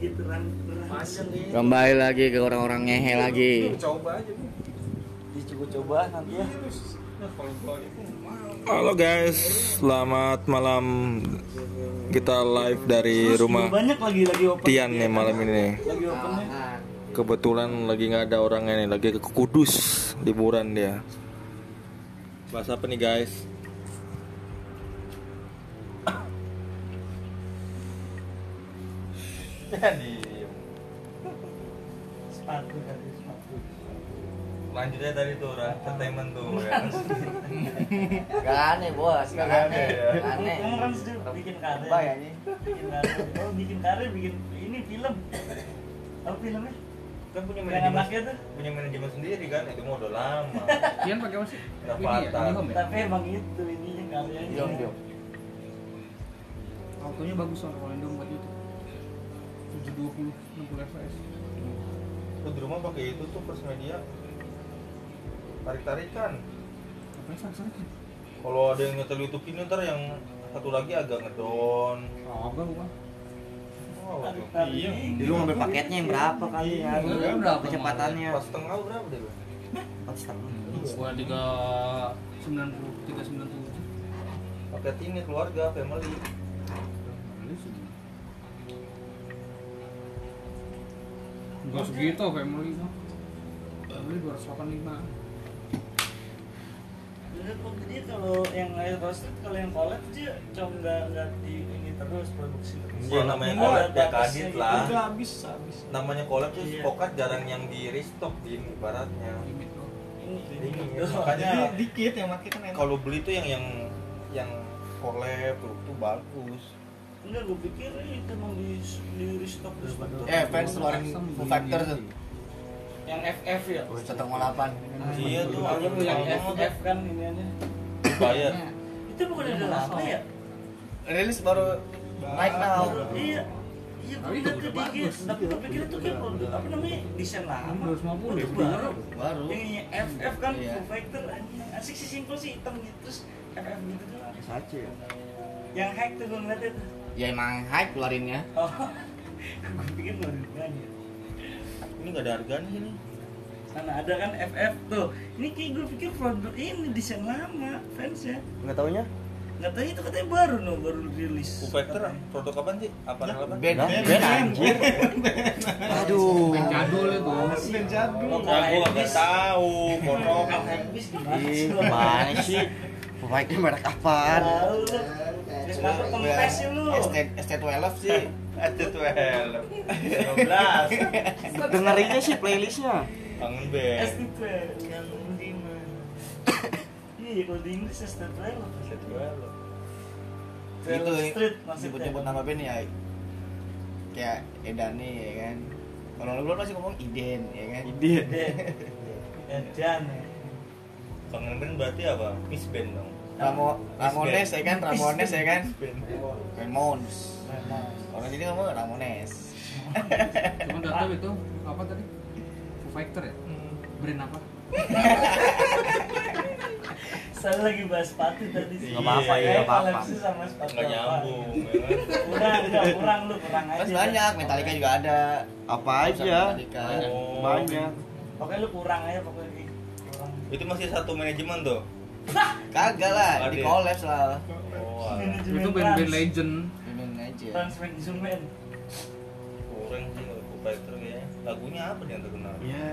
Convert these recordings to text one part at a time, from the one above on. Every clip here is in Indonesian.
gitu Pasang nih. Kembali lagi ke orang-orang ngehe lagi. Coba aja nih. dicoba-coba nanti ya. Halo guys, selamat malam. Kita live dari Terus rumah banyak lagi lagi open Tian nih malam ini. nih. lagi opennya Kebetulan lagi nggak ada orangnya nih, lagi ke Kudus liburan dia. Bahas apa nih guys? Jadi sepatu kali sepatu lanjutnya tadi tuh entertainment tuh ya. Gak aneh bos, Gak aneh, ya. aneh. kamu kan sudah bikin karya Lebay, anjing. bikin karya oh bikin karya bikin ini film apa filmnya kan punya manajemen anaknya tuh punya manajemen sendiri kan itu mau udah lama Kian pakai apa sih? Nggak Ini ya. Ini ya? tapi emang itu ininya karyanya Diam, diam. Autonya bagus soalnya kalau buat YouTube 720 60 fps lu di rumah pakai itu tuh first media. Tarik tarikan Apa yang salah kalau ada yang nyetel YouTube ini ntar yang satu lagi agak ngedon Oh, enggak bukan oh, iya. Jadi lu ngambil paketnya yang berapa kali ya? Iya, berapa? Kecepatannya. pas setengah berapa deh Empat setengah. Gua 390 397 paket ini keluarga family Enggak segitu family mah. Family 285 Bener kok jadi kalau yang air roasted kalau yang collab dia cuma nggak nggak di ini terus produksi terus. Iya, namanya collab ya, kadit gitu. lah. udah habis habis namanya collab tuh Iya. pokat jarang yang di restock di tuh. Ini Ini, ini makanya dikit yang makin kan enak kalau beli tuh yang yang yang collab tuh, tuh bagus Enggak, gue pikir itu mau di di restock terus betul. Eh, fans keluarin Foo Fighter tuh. Yang FF ya. Satu delapan. iya tuh Kalau aku yang yang FF kan ini aja. bayar Itu bukan udah lama ya? Rilis baru naik now. Iya. Iya, gue lihat ke dikit, tapi gue pikir itu kan produk apa namanya desain lama. 250 Itu ya, baru. Baru. Yang FF kan Iya. Fighter anjing. asik sih simpel sih hitam gitu terus FF gitu doang. Saja. Yang hack tuh gue ngeliat itu. Ya emang hype keluarinnya. Oh, gue pikir nggak ada harganya. ini nggak ada harganya sini Karena ada kan FF tuh. Ini kayak gue pikir produk ini desain lama fans ya. nggak taunya Nggak tahu itu katanya baru no, baru rilis. Foo Fighter produk apa sih apa apa Ben, Ben anjir. Aduh. Yang jadul itu. band jadul ya gua nggak Elvis. tahu pondok Lokal Elvis gimana sih? Mana sih? Merek apaan? Tahu masuk kempes sih lu. ST ST12 sih. ada tuh helm 12 Dengerinnya sih playlistnya. kangen band S2 yang di mana? Iya, kalau di Inggris S2 lah. Itu Street maksudnya. nyebut-nyebut nama band ya kayak Edani ya kan. Kalau lu masih ngomong Iden ya kan. Iden. Edan ya. kangen band berarti apa miss band dong Ramo Ramones ya kan, Ramones ya kan. Ramones. Orang jadi ngomong Ramones. Cuma udah tahu itu apa tadi? Foo Fighter ya? Brand apa? Saya lagi bahas sepatu tadi sih. Nggak apa-apa, Kayak iya, nggak apa-apa. koleksi sama sepatu nggak apa. nyambung ya kan Kurang, enggak, kurang lu, kurang aja. Kan banyak, Metallica juga ada. apa aja banyak Pokoknya lu kurang aja pokoknya itu masih satu manajemen tuh Kagak lah, di Ada. collabs lah. oh Itu band-band legend. Gimana aja. Trans Management. kurang sih kalau Foo Fighter kayaknya lagunya apa nih yang terkenal ya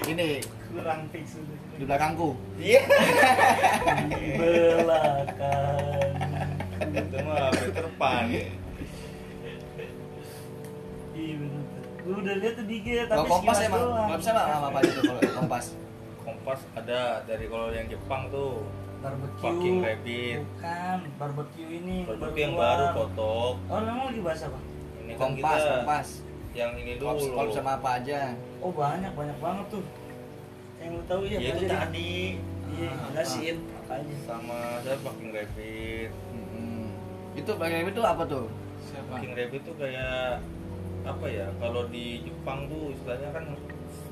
Ini Kurang fix di belakangku. iya Di belakang. itu mah Peter Pan Iya bener. Gue udah lihat tuh dikit, tapi kompas emang, kalau bisa mah apa apa itu kalau kompas. Kompas ada dari kalau yang Jepang tuh barbecue. Fucking Rabbit. Bukan, barbecue ini. Barbecue yang baru kotok Oh, memang lagi bahas apa? ini kan Kompas, kita kompas. yang ini dulu kalau sama apa aja. Oh, banyak, banyak banget tuh. Yang lu tahu ya, ya itu tadi Iya, jelasin apa aja. sama saya Fucking Rabbit Hmm. Itu bagian itu apa tuh? Siapa? Fucking Rabbit tuh kayak apa ya kalau di Jepang tuh istilahnya kan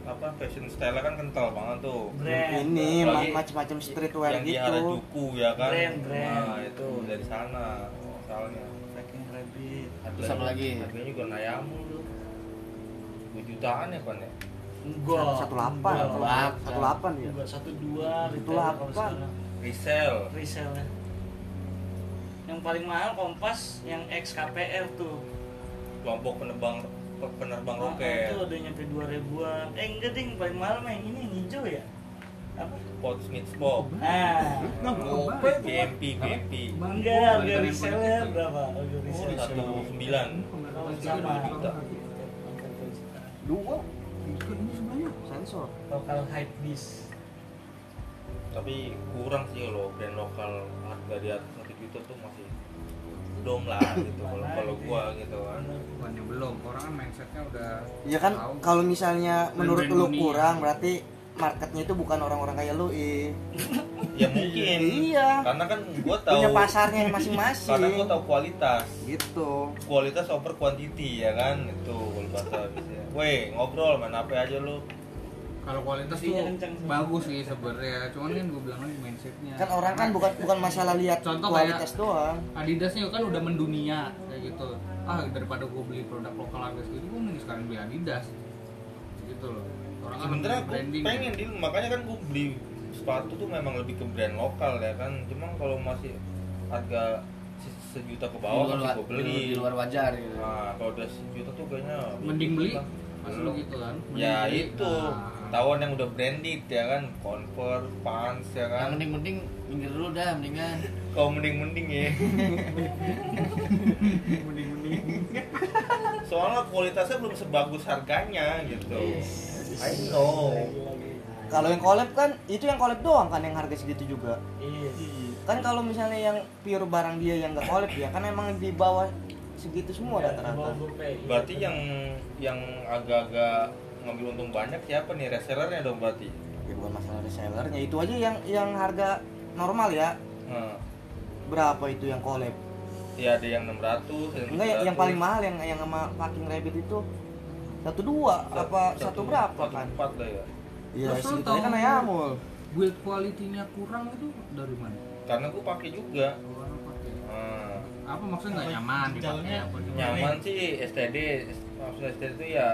apa fashion style kan kental banget tuh. Brand. Ini macam-macam streetwear yang di gitu. Harajuku ya kan? Brand, brand. nah itu dari sana asalnya. Packing rabbit Terus apa lagi? harganya juga nayamu tuh. 2 jutaan ya kan ya? Enggak. Satu delapan, Enggak, satu delapan, satu ya? enggak satu dua Satu delapan. resell resellnya yang paling mahal kompas yang XKPR tuh. Kelompok penerbang penerbang Ah, roket. itu udah nyampe dua ribuan. Eh enggak ding. Paling mahal mah yang ini yang hijau ya? Apa? Pot Smith Pop nah. BMP BMP enggak harga resellnya berapa? Harga resellnya satu sembilan. Oh, sama. Juta. Dua? Ini sensor. lokal hype beast. Tapi kurang sih kalau brand lokal harga di atas satu juta tuh masih belum lah gitu kalau kalau gua gitu kan bukannya belum orang kan mindsetnya udah Ya kan kalau misalnya menurut lu kurang berarti marketnya itu bukan orang-orang kayak lu, i. ya mungkin Iya. karena kan gua tahu Punya pasarnya karena masing-masing. gua tahu kualitas Gitu. kualitas over quantity ya kan itu kalau bahasa bisa weh ngobrol main apa aja lu kalau kualitas tuh Iya, sih. bagus sih sebenarnya. Cuman kan gue bilang lagi mindsetnya. Kan orang kan bukan bukan masalah lihat Contoh kualitas kayak- doang. Adidasnya kan udah mendunia kayak gitu. Ah daripada gue beli produk lokal harga segitu gue mending sekarang beli Adidas. Gitu loh. Orang kan sebenarnya branding. pengen ya. di makanya kan gua beli sepatu tuh memang lebih ke brand lokal ya kan. Cuma kalau masih harga se- sejuta ke bawah masih gua beli. di luar wajar gitu. nah kalau udah sejuta tuh kayaknya mending beli. Masih gitu kan? Mending ya beli. itu. Nah, tawon yang udah branded ya kan convert pants ya Yang kan mending-mending minggir dulu dah mendingan. kau mending mending ya soalnya kualitasnya belum sebagus harganya gitu I know Kalau yang collab kan itu yang collab doang kan yang harga segitu juga. iya Kan kalau misalnya yang pure barang dia yang nggak collab ya kan emang di bawah segitu semua Iya, rata-rata. GoPay. berarti yang yang agak-agak ngambil untung banyak siapa nih resellernya dong berarti Ya bukan masalah resellernya itu aja yang yang harga normal ya. Nah, Berapa itu yang collab? ya ada yang 600 ada Enggak yang, yang 700. paling mahal yang yang sama fucking rabbit itu satu dua apa satu, berapa satu kan? empat lah ya Iya aja kan ayamul. build quality-nya kurang itu dari mana? karena gue pakai juga pakai. Nah, apa maksudnya nggak nyaman dipakai Jauhnya apa gimana? nyaman sih STD maksudnya STD itu ya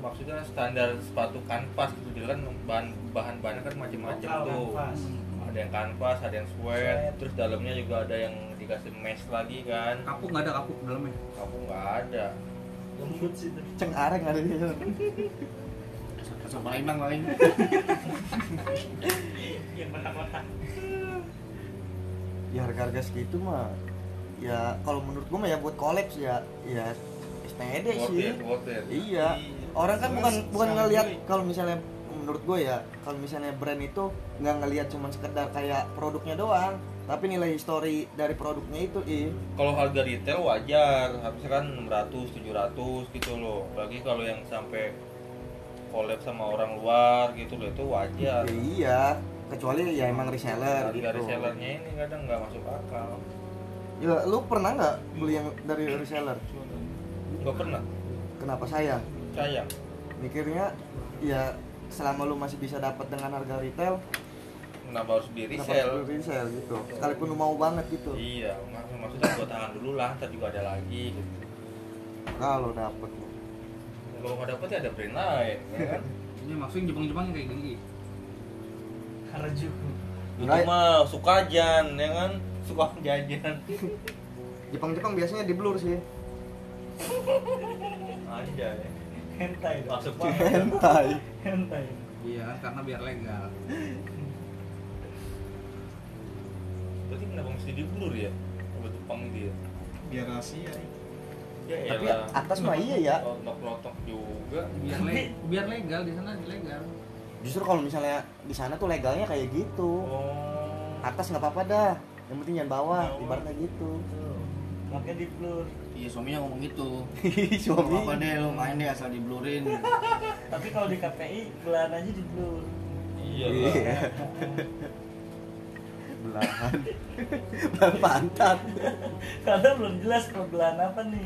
maksudnya standar sepatu kanvas gitu dia kan bahan bahan bahannya kan macam-macam tuh kanvas. ada yang kanvas ada yang sweat Sweat. terus dalamnya juga ada yang dikasih mesh lagi kan kapuk nggak ada kapuk dalamnya kamu nggak ada lembut sih Ceng areng ada di sana. Sama paling. yang mana-mana Ya harga-harga segitu mah ya kalau menurut gua mah ya buat collab sih ya ya STD worth sih. it worth it Iya. Orang kan bukan bukan ngelihat kalau misalnya menurut gue ya kalau misalnya brand itu nggak ngelihat cuma sekedar kayak produknya doang tapi nilai histori dari produknya itu ih kalau harga retail wajar harusnya kan 600 700 gitu loh. Apalagi kalau yang sampai collab sama orang luar gitu loh itu wajar. Ya iya kecuali ya emang reseller harga gitu. resellernya ini kadang nggak masuk akal. Ya lu pernah nggak beli yang dari reseller? Nggak pernah. Kenapa sayang sayang mikirnya ya selama lu masih bisa dapat dengan harga retail kenapa harus di resell harus beli resell gitu. Sekalipun lu mau banget gitu. Iya mak- maksudnya gua tahan dulu lah ntar juga ada lagi gitu. kalau dapet. Kalau nggak dapet ya ada brand lain ya kan? Ini maksudnya Jepang-Jepang kayak gini. Harajuku itu Nggak- mah sukajan ya kan? Suka jajan. Jepang-Jepang biasanya di blur sih. Aja ya hentai dong. masuk hentai. Hentai. Iya karena biar legal. Berarti kenapa mesti di blur ya? Kalau Jepang dia. Biar rahasia. ya tapi elah. atas mah iya ya. Lotok-lotok juga biar le- biar legal di sana legal. Justru kalau misalnya di sana tuh legalnya kayak gitu. Oh. Atas nggak apa-apa dah. Yang penting jangan bawah ibaratnya gitu. Makanya di blur Iya suaminya ngomong gitu. suami Apa deh lo main deh asal diblurin. tapi kalau di KPI belahan aja di blur iya Iya. lah. belahan belahan pantat karena belum jelas mau belahan apa nih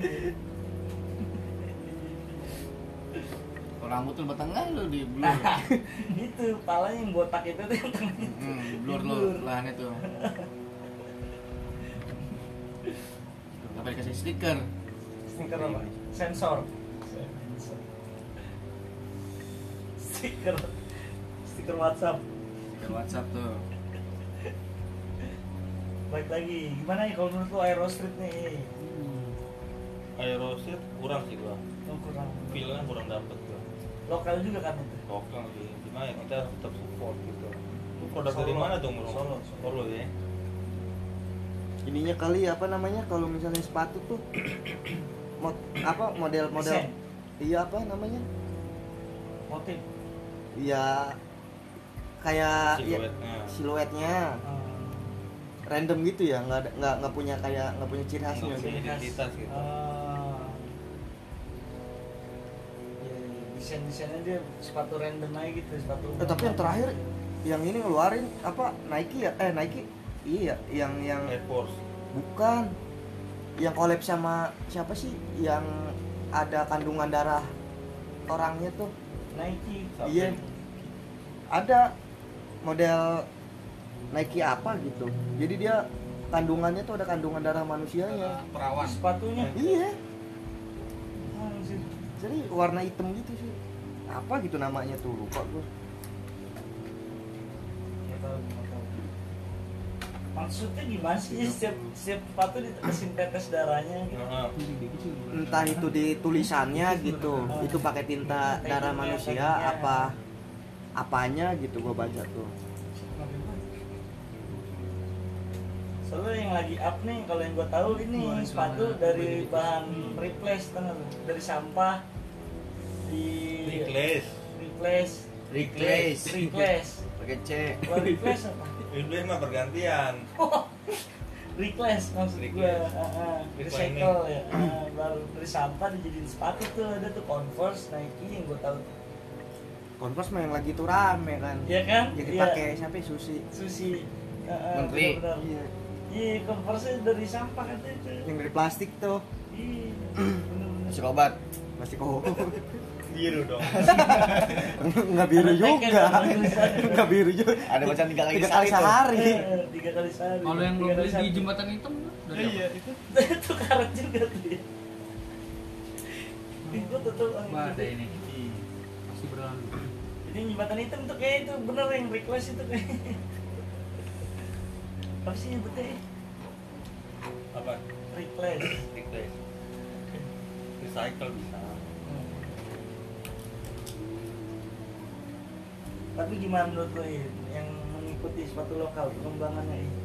Kalau rambut lu batangnya lu di blur. Nah, itu palanya yang botak itu tuh yang tengah itu. Hmm, blur lu Blur. lahannya tuh. Tapi dikasih stiker. Stiker apa? Sensor. Sensor. Stiker. Stiker WhatsApp. Stiker WhatsApp tuh. Baik lagi, gimana ya kalau menurut lu Aero Street nih? Aeroset kurang sih gua Oh, kurang. feelnya kurang dapet gua Lokal juga kan lokal sih cuma ya kita tetap support gitu lu produk dari mana tuh Bro? Solo. Solo ya ininya kali apa namanya kalau misalnya sepatu tuh mod, apa model-model Desain. iya apa namanya Motif. iya kayak ya, siluetnya siluetnya Hmm. random gitu ya nggak nggak nggak punya kayak nggak punya ciri khasnya gitu. Identitas gitu. Ah. Iya, iya. Desain-desainnya dia sepatu random aja gitu, sepatu. Eh, tapi yang terakhir yang ini ngeluarin apa Nike ya eh Nike iya yang yang Air Force. Bukan. Yang collab sama siapa sih? Yang ada kandungan darah orangnya tuh. Nike. Iya. ada model Nike apa gitu. Jadi dia kandungannya tuh ada kandungan darah manusianya. Perawan. Sepatunya. iya. Jadi warna hitam gitu sih. Apa gitu namanya tuh? Lupa gue Maksudnya gimana sih? Setiap setiap sepatu ditetesin tetes darahnya gitu. Entah itu di tulisannya gitu itu pakai tinta darah manusia apa apanya gitu gue baca tuh. Soalnya yang lagi up nih, kalau yang gue tahu ini sepatu dari bahan replace, kan dari sampah di Reckless replace, Reclass. replace, Pakai C. Replace apa? Reckless mah pergantian Replace maksud gue, Reclass. recycle Reclaiming. ya, Ah, baru dari sampah dijadiin sepatu tuh ada tuh Converse, Nike yang gue tahu, Converse mah yang lagi tuh rame kan Iya kan? jadi Iya. pakai siapa ya, Susi Susi, Ah, ah, Menteri. benar-benar. iya Iya, Converse dari sampah kan itu. yang dari plastik tuh Iya, bener-bener. Masih obat. masih kok biru dong. Nggak biru Ada juga. nggak biru juga. Ada bacaan tiga kali tiga kali sehari. Eh, tiga kali sehari. Kalau yang kali beli di jembatan hitam dari iya itu. Itu karet juga tuh ya itu ada ini. Masih berlalu. Ini jembatan hitam tuh kayak itu bener yang request itu kayak. Apa sih nyebutnya? Ya? apa? Request. Reckless recycle bisa tapi gimana menurut lo ya yang mengikuti sepatu lokal perkembangannya ini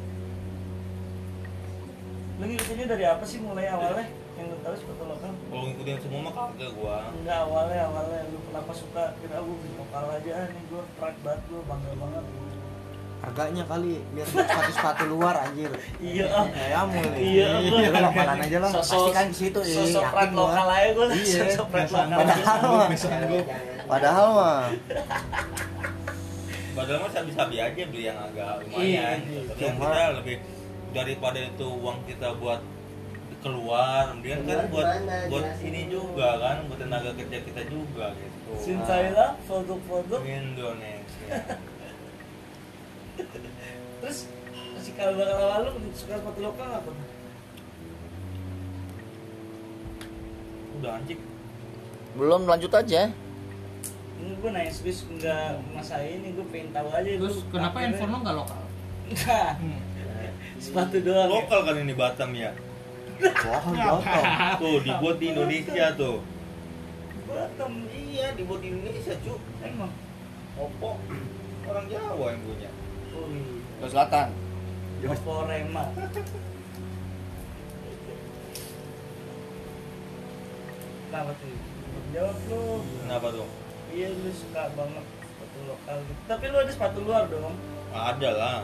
lo ngikutinnya dari apa sih mulai awalnya? Yang lo tahu sepatu lokal? Kalau ngikutin semua mah kagak gua. Enggak awalnya awalnya. Lu kenapa suka? Kira gue lokal aja. Nih gue pride banget gue bangga banget harganya kali biar sepatu sepatu luar anjir. Iya. Ah kayak mulu Iya, lu lokalan aja lah. Pasti kan di situ eh, sosok lokal aja gue Iya. sosok pride lokal. Padahal mah. Padahal mah. Padahal mah sabi-sabi aja beli yang agak Iya, lumayan. iya. tapi kita lebih daripada itu uang kita buat keluar mendingan kan buat buat ini juga kan buat tenaga kerja kita juga gitu. Sinsailah produk-produk. Indonesia terus si kalau bakal awal lu suka sepatu lokal apa? Udah anjing. Belum lanjut aja. ini gue nanya serius nggak masa ini gue pengen tahu aja terus gua kenapa handphone lo nggak lokal? Enggak. sepatu doang. Ya. lokal kan ini Batam ya? Wah jatuh tuh dibuat di Indonesia tuh. Batam iya dibuat di Indonesia cu. Emang. Oppo. Orang Jawa yang punya Ke selatan. Oppo Rema Kenapa tuh? Jawab lu kenapa tuh? Iya lu suka banget sepatu lokal gitu. Tapi lu ada sepatu luar dong. Ada lah.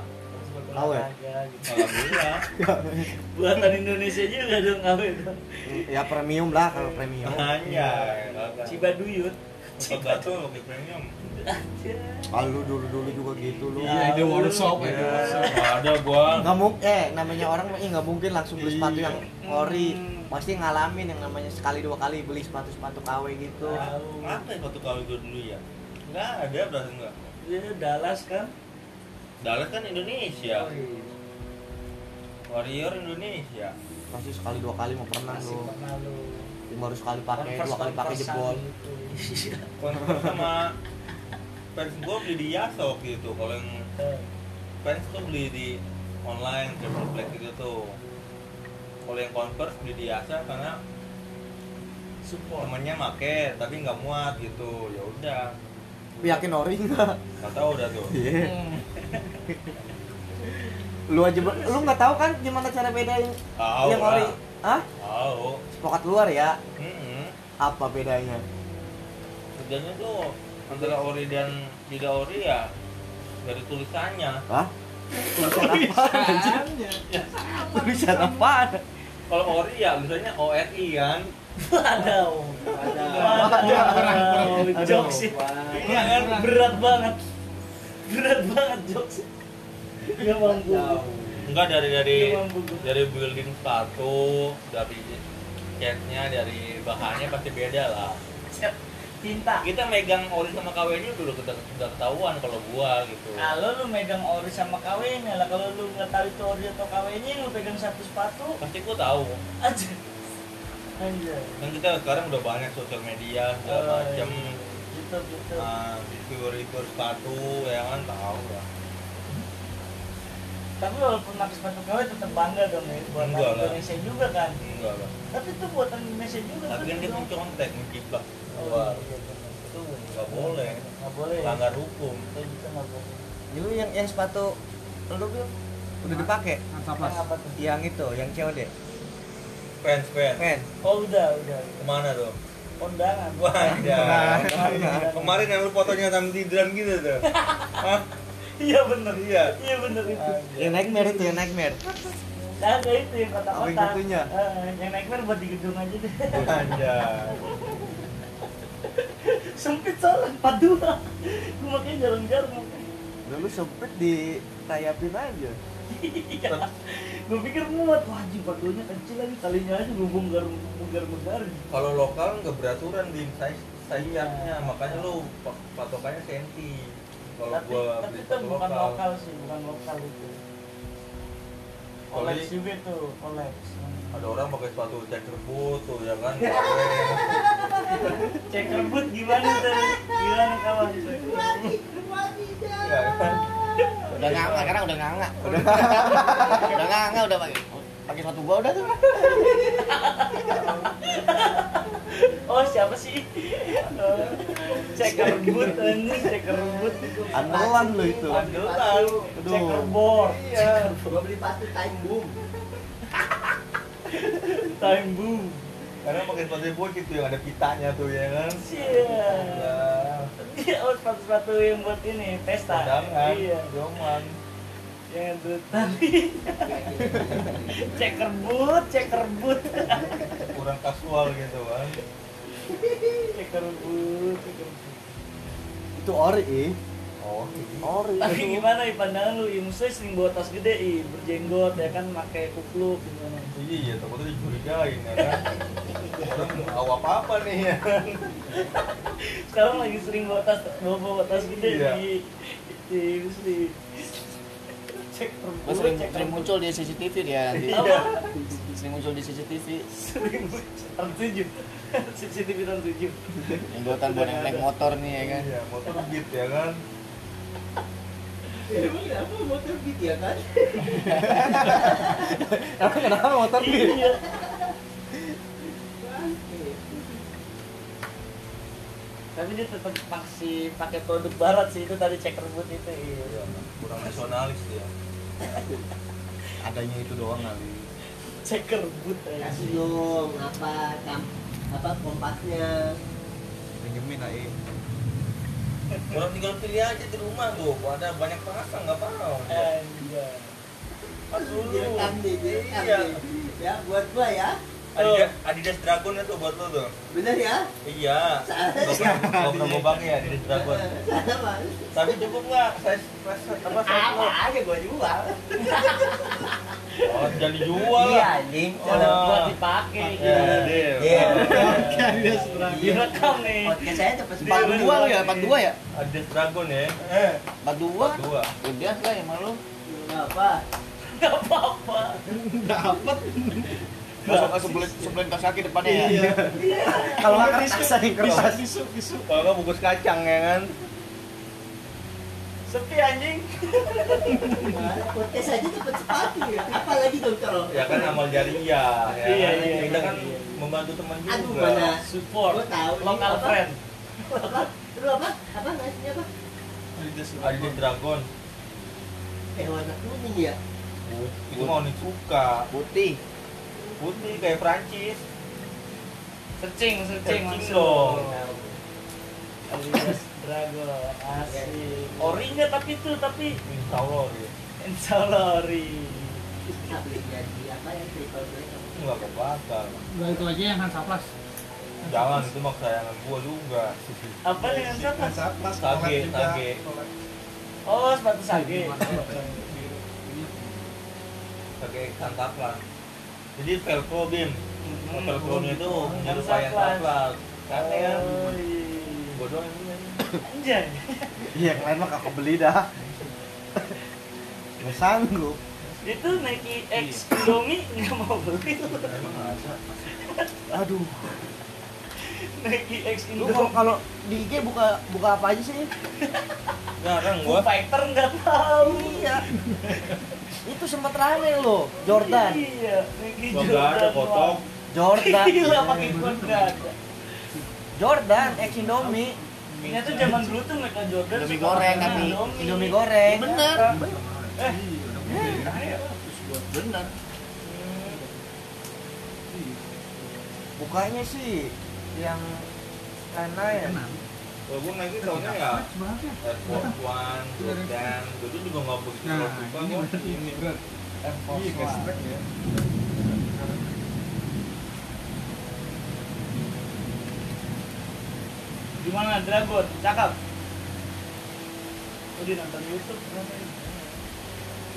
Sepatu Awe. olahraga gitu. Alhamdulillah Buatan Indonesia juga dong awe dong. Ya premium lah kalau premium. Hanya. Cibaduyut Untuk gato pakai premium. kalau lu dulu dulu juga gitu lu Iya, ide workshop ya. Ada gua. nggak mungkin eh namanya orang eh, nggak mungkin langsung beli sepatu yang ori Hmm. pasti ngalamin yang namanya sekali dua kali beli sepatu sepatu KW gitu Apa waktu kawin gua dulu ya? Nggak ada berarti nggak. Iya, Dallas kan. Dallas kan Indonesia. Oh, iya. Warrior Indonesia. pasti sekali dua kali mau pernah lu pernah lu. Sekali pakai Converse- dua kali pakai jebol gitu. Sama fans gua beli di Yasa waktu itu. Kalau yang fans tuh beli di online triple black gitu tuh. Kalau yang Converse beli di Yasa karena Support. temennya make tapi nggak muat gitu. Ya udah. yakin ori nggak Nggak tahu udah tuh. Iya. Hmm. lu aja lu nggak tahu kan gimana cara bedain Tahu yang ori ah Tahu. sepokat luar ya Mm-mm. apa bedanya Bedanya tuh antara ori dan tidak ori ya dari tulisannya. Hah? tulisan apa tulisan apa Kalau ori ya misalnya ORI kan. Waduh. Waduh. Waduh. Jokes sih. Iya kan? Berat banget. Berat banget jokes. Gak mampu. Enggak dari dari dari building sepatu, dari catnya, dari bahannya pasti beda lah. Cinta. Kita megang ori sama KW-nya udah udah, udah ketahuan kalau gua gitu. Kalau lu megang ori sama KW-nya lah, kalau lu nggak tahu itu ori atau KW-nya, lu pegang satu sepatu Pasti gua tahu. aja. Anjay. Kan kita sekarang udah banyak sosial media segala Oh, macam. iya. Gitu gitu. Nah, review-review sepatu ya kan tahu lah. Tapi walaupun pakai sepatu KW tetap bangga dong ya buatan Enggak lah. Indonesia juga kan. Enggak lah. Tapi itu buatan Indonesia juga Tapi kan dia mencontek, menjiplak. Oh, Wah, iya, benar. itu nggak boleh. Nggak boleh. Melanggar hukum. Itu gitu nggak boleh. lu yang yang sepatu lu Bil, udah dipakai apa tuh? yang itu yang COD Fans, fans. men Oh udah udah. Ke mana tuh? Kondangan. Wajah. Kemarin yang lu fotonya sama tiduran gitu tuh. Iya bener. Iya. Iya bener itu. yang nightmare itu yang nightmare Ada itu yang kotak-kotak. yang? Eh, yang nightmare buat di gedung aja deh. Anjay. Sempit soalnya empat dua. Gue makanya jarang-jarang. udah lu sempit ditayapin aja Iya. Gue pikir muat. Empat duanya kecil lagi kalinya aja gue bongkar bongkar bongkar. Kalau lokal nggak beraturan di size size-nya, makanya lu pa- patokannya senti. Kalau Tapi gua tapi beli itu bukan lokal, lokal sih, bukan lokal itu. Di- juga tuh, Olex. ada orang pakai sepatu checker boot tuh ya kan. Checker boot gimana tuh? Gimana kawan? Ya kan. Udah nganga, sekarang udah nganga. Udah udah nganga udah pakai pakai sepatu gua udah tuh. Oh siapa sih? Oh, checker boot anjing, checker boot. andalan lu itu Andalan. Checker board. Iya. Gua beli sepatu time boom. Time boom. Karena pakai sepatu boot gitu yang ada pitanya tuh ya kan. Iya. Ya. Iya, oh sepatu-sepatu yang buat ini pesta. Iya. doman. Checker boot, checker boot. Kurang kasual gitu kan. checker boot. itu ori ih Oh, ori Tapi itu. gimana ih pandangan lu? Ih, maksudnya sering bawa tas gede, ih, berjenggot ya kan, pakai kupluk gimana? Iya, takutnya dicurigain ya kan. Orang mau apa-apa nih ya kan. Sekarang lagi sering bawa tas, bawa, bawa tas gede Iya. di di mesti cek Gua sering sering muncul di CCTV dia nanti. Apa? Sering muncul di CCTV. Sering tahun tujuh, CCTV tahun tujuh. Yang dotan buat yang naik motor nih ya kan. Iya, motor beat ya kan. emang kenapa motor beat Iya. Tapi dia tetap masih pakai produk barat sih itu tadi checker boot itu. Iya. Kurang nasionalis dia. Adanya itu doang kali Checker boot aja. kasih dong apa tam apa kompasnya pinjemin aja Orang tinggal pilih aja di rumah tuh. Ada banyak pasang nggak mau. Anjay. Pas dulu. direkam deh direkam Iya. deh ya buat gua ya Adidas, Adidas Dragon itu buat lo tuh. Bener ya? Iya. Gak pernah gue pakai ya Adidas Dragon. Tapi cukup nggak? Size apa Apa aja gua jual. Oh, jadi jual Iya anjing. Kalau Oh. buat dipakai Ya, dia. Iya. direkam nih Podcast saya cepet Empat dua lu ya, empat dua ya? Adidas Dragon ya. Empat dua? Dua. Udah lah yang malu. Apa? nggak apa-apa Masuk ke sebelum sebelum tas kaki depannya ya. Kalau nggak kertas nih kertas. Kalau nggak bungkus kacang ya kan. sepi anjing Podcast aja cepet sepatu ya. Apalagi dong kalau. Ya kan amal jariah ya. Iya, kan? iya, Kita iya, kan iya. membantu teman juga. Aduh mana? support Gua tahu nih, local apa? friend Apa? Lu apa? Apa nasinya apa? Adidas Dragon. Eh warna kuning ya. Itu mau suka. Putih. Putih kayak Prancis. searching searching Searching langsung dong. Adidas Dragon asik orinya tapi itu tapi Insya Allah ya. insya Allah ori beli jadi apa ya triple black. Enggak kebakar. Enggak itu aja yang Hansaplas. Jangan itu mah kesayangan gua juga. apa nih yang siapa Sage, sage. oh sepatu sage Sage Santaplas. Jadi Velcro Bim. Hmm. Velcro-nya itu Yang menyerupai kan. Oh, iya. Gua doang yang punya. anjay Iya, yang lain mah kakak beli dah. Nggak sanggup. itu Nike X Indomie nggak mau beli Emang ada. Aduh. Nike X Lu kalau di IG buka buka apa aja sih? Jarang gua. Fighter nggak tahu Iya. Itu sempat rame loh, Jordan. iya Nike Gua Jordan nggak ada foto. wow. Jordan. gila pakai kuat nggak ada Jordan X Indomie. ini tuh zaman dulu tuh mereka Jordan Indomie goreng, tapi Indomie goreng. Bener. eh Bener. Bukanya sih yang lain-lain. Kalau gua Nike tahunnya ya Air Force One, Jordan, dulu juga nggak begitu Nah, suka berarti ini berat. Air Force One. gimana Dragon? Cakep? Oh, dia nonton YouTube kenapa ini?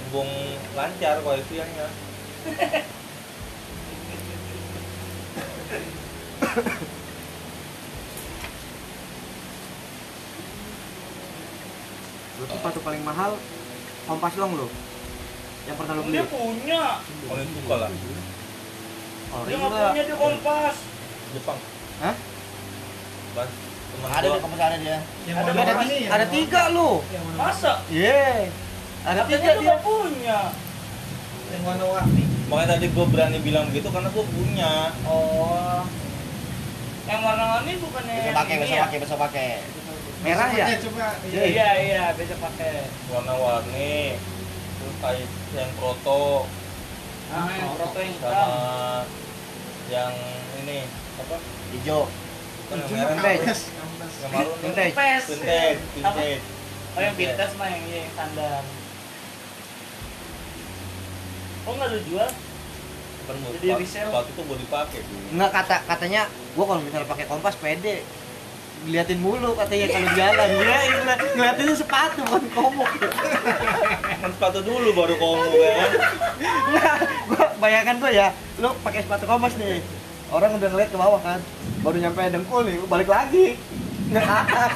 Hubung lancar koefisiennya. Berarti sepatu paling mahal Kompas Long lo. Yang pernah lo beli. dia punya Paling suka lah. Oh, dia nggak iya. punya di Kompas Jepang. Hah? Kan teman Ada gua di kampus ada dia. ada Ada, berapa ti- nih ada tiga lo. masa Iya. Ada katanya tiga tuh dia. punya Makanya tadi gua berani bilang begitu karena gua punya. oh yang warna-warni bukannya Besok yang pakai, ya? pakai, besok pakai. Merah ya? iya iya besok pakai. Warna-warni terus kayak yang proto. Ah yang proto yang hitam. Sama yang ini apa? Hijau. bukan yang merah Vintage. yang marun Vintage. Vintage. Vintage oh yang vintage. mah yang iya, yang standar. Oh nggak lu jual? Bermut, Jadi resell. sepatu tuh boleh dipakai Enggak kata katanya gua kalau misalnya pakai Kompas pede diliatin mulu katanya kalau jalan. Ya ngeliat- ngeliatinnya sepatu bukan komuk kan sepatu dulu baru komo ya kan? Nah gua bayangkan gua ya lu pakai sepatu kompas nih. Orang udah ngeliat ke bawah kan baru nyampe dengkul nih balik lagi. Nggak atas.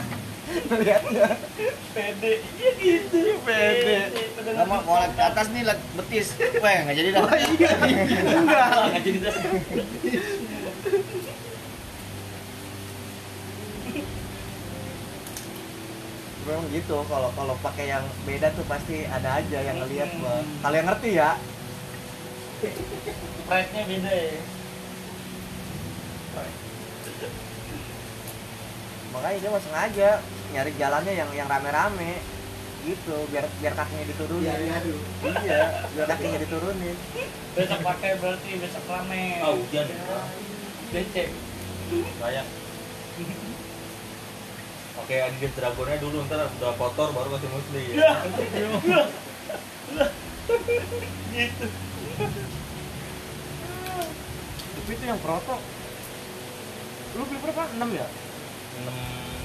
Ngeliatnya. Pede. Iya gitu. Pede. Mau lihat ke atas nih lihat betis. Weh, nggak jadi dah. oh iya. Enggak nggak jadi dah. memang gitu kalau kalau pakai yang beda tuh pasti ada aja yang ngeliat gua Hmm. kalau yang ngerti ya? Pride-nya beda ya. Makanya dia masih sengaja nyari jalannya yang yang rame-rame. Gitu biar biar kakinya diturunin. Biar ngadu. iya biar kakinya diturunin. besok pakai berarti besok rame. Ah hujan. Becek. Banyak Oke, Adidas Dragonnya dulu ntar udah kotor baru kasih musli ya gitu Tapi itu yang proto. Lu beli berapa? 6 ya? enam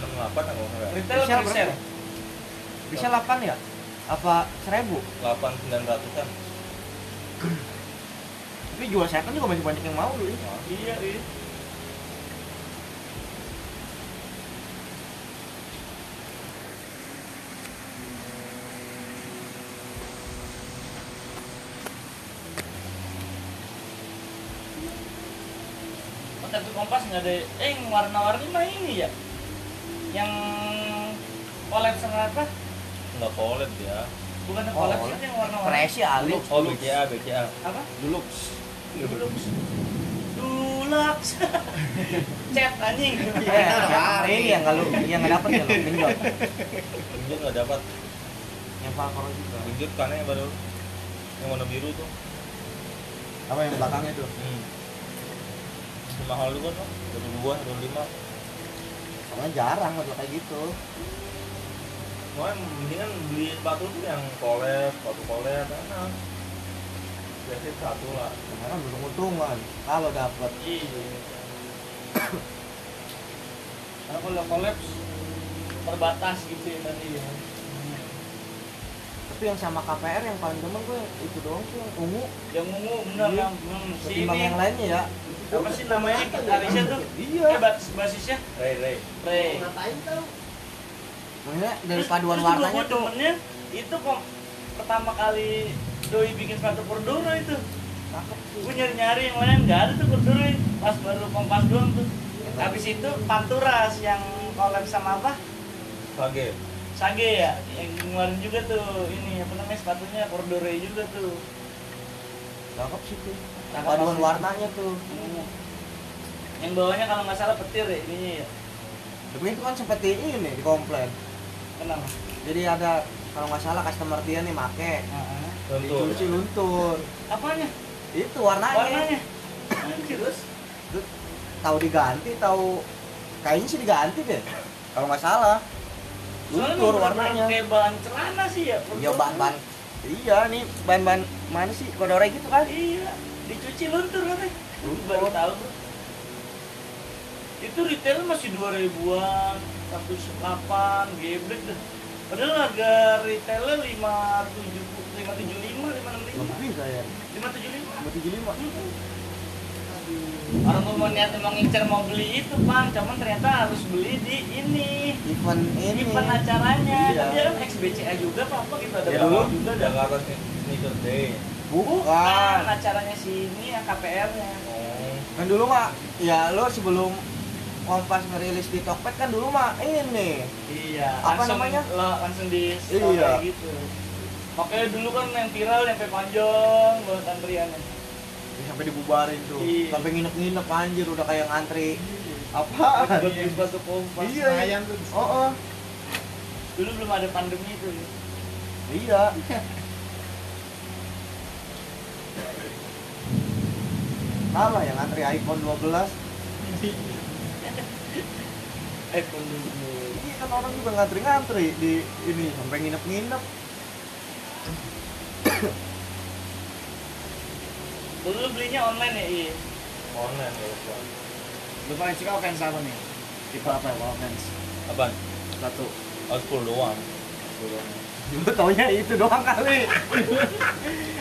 enam delapan kalau nggak salah Retail Bisa apa resell? Bisa 8 ya? Apa 1000? delapan sembilan ratusan Tapi jual second juga masih banyak yang mau lu. Iya, iya. Oh, tapi kompas nggak ada eh yang warna-warni mah ini ya? Yang collab sama apa? Nggak collab ya. Bukan yang Oh, collab collab. sih yang warna-warni. Presi ali. oh BCA BCA apa? Dulu. Dulux Dulux chat anjing. Eh, yang ini yang kalau yang enggak dapat ya lo pinjol. Genjot nggak dapat. Yang Falcon juga. Genjot kan yang baru. Yang warna biru tuh. Apa yang belakangnya tuh? hmm. Masih mahal juga tuh dua dua dua lima Soalnya jarang buat kayak gitu. Soalnya mendingan beli sepatu tuh yang collab, sepatu collab enak. Biasanya satu lah. Karena belum untungan kalau dapat. Iya. Karena kalau kolaps terbatas gitu ya tadi ya. Tapi yang sama KPR yang paling demen gue itu doang tuh yang ungu. Yang ungu bener Iya. yang Ketimbang ini yang lainnya ya. Apa sih namanya Arisha tuh? Iya. Eh basis basisnya Ray Ray. Ray. Ngapain tau? Maksudnya dari Terus- paduan warnanya tuh. demennya itu kok pertama kali Doi bikin sepatu Cordura itu. Gue nyari-nyari yang lain nggak ada tuh Cordura pas baru kompas doang tuh. Habis itu Panturas yang collab sama apa? Sage. Sage ya, yang ngeluarin juga tuh ini apa namanya sepatunya Cordura juga tuh. Cakep sih tuh. Paduan warnanya tuh. Hmm. Yang bawahnya kalau nggak salah petir ya ininya ya. Tapi itu kan seperti ini di komplain. Kenapa? Jadi ada kalau nggak salah customer dia nih make Heeh. Luntur. dicuci luntur. Apanya? Itu warnanya. Warnanya. Terus Tahu diganti, tahu kayaknya sih diganti deh. Kalau nggak salah. Luntur warnanya. Kayak bahan celana sih ya. Iya bahan-bahan. Iya nih bahan-bahan mana sih kodore gitu kan? Iya, dicuci luntur katanya. Baru tahu tuh. Itu retail masih 2000-an, 108, geblek dah. Padahal harga retailnya 570 575, 565. Lebih kayak 575. 575. Orang tuh mau niat emang ngincer mau beli itu, Bang. Cuman ternyata harus beli di ini. Event ini. Event acaranya. Iya. Kan dia kan XBCA juga apa apa gitu ada Ya, dulu juga ada. Jakarta Sneaker Day. Bukan. acaranya sini yang KPR-nya. Oh. Kan dulu mah ya lo sebelum Kompas ngerilis di Tokped kan dulu mah ini Iya, Apa langsung, namanya? Lo, langsung di Iya. kayak gitu. Makanya dulu kan yang viral sampai panjang buat antriannya. sampai dibubarin tuh. Iya. Sampai nginep-nginep anjir udah kayak ngantri. Apa? Buat beli sepatu kompas. Iya, iya. Oh, oh. Dulu belum ada pandemi itu. ya. Iya. Salah yang ngantri iPhone 12. iPhone dulu. Iya kan orang juga ngantri-ngantri di ini sampai nginep-nginep. Dulu lu belinya online ya, iya. Online ya. Lu paling suka offense apa nih? Tipe apa ya offense? Apaan? Satu. Old school doang. Lu taunya itu doang kali.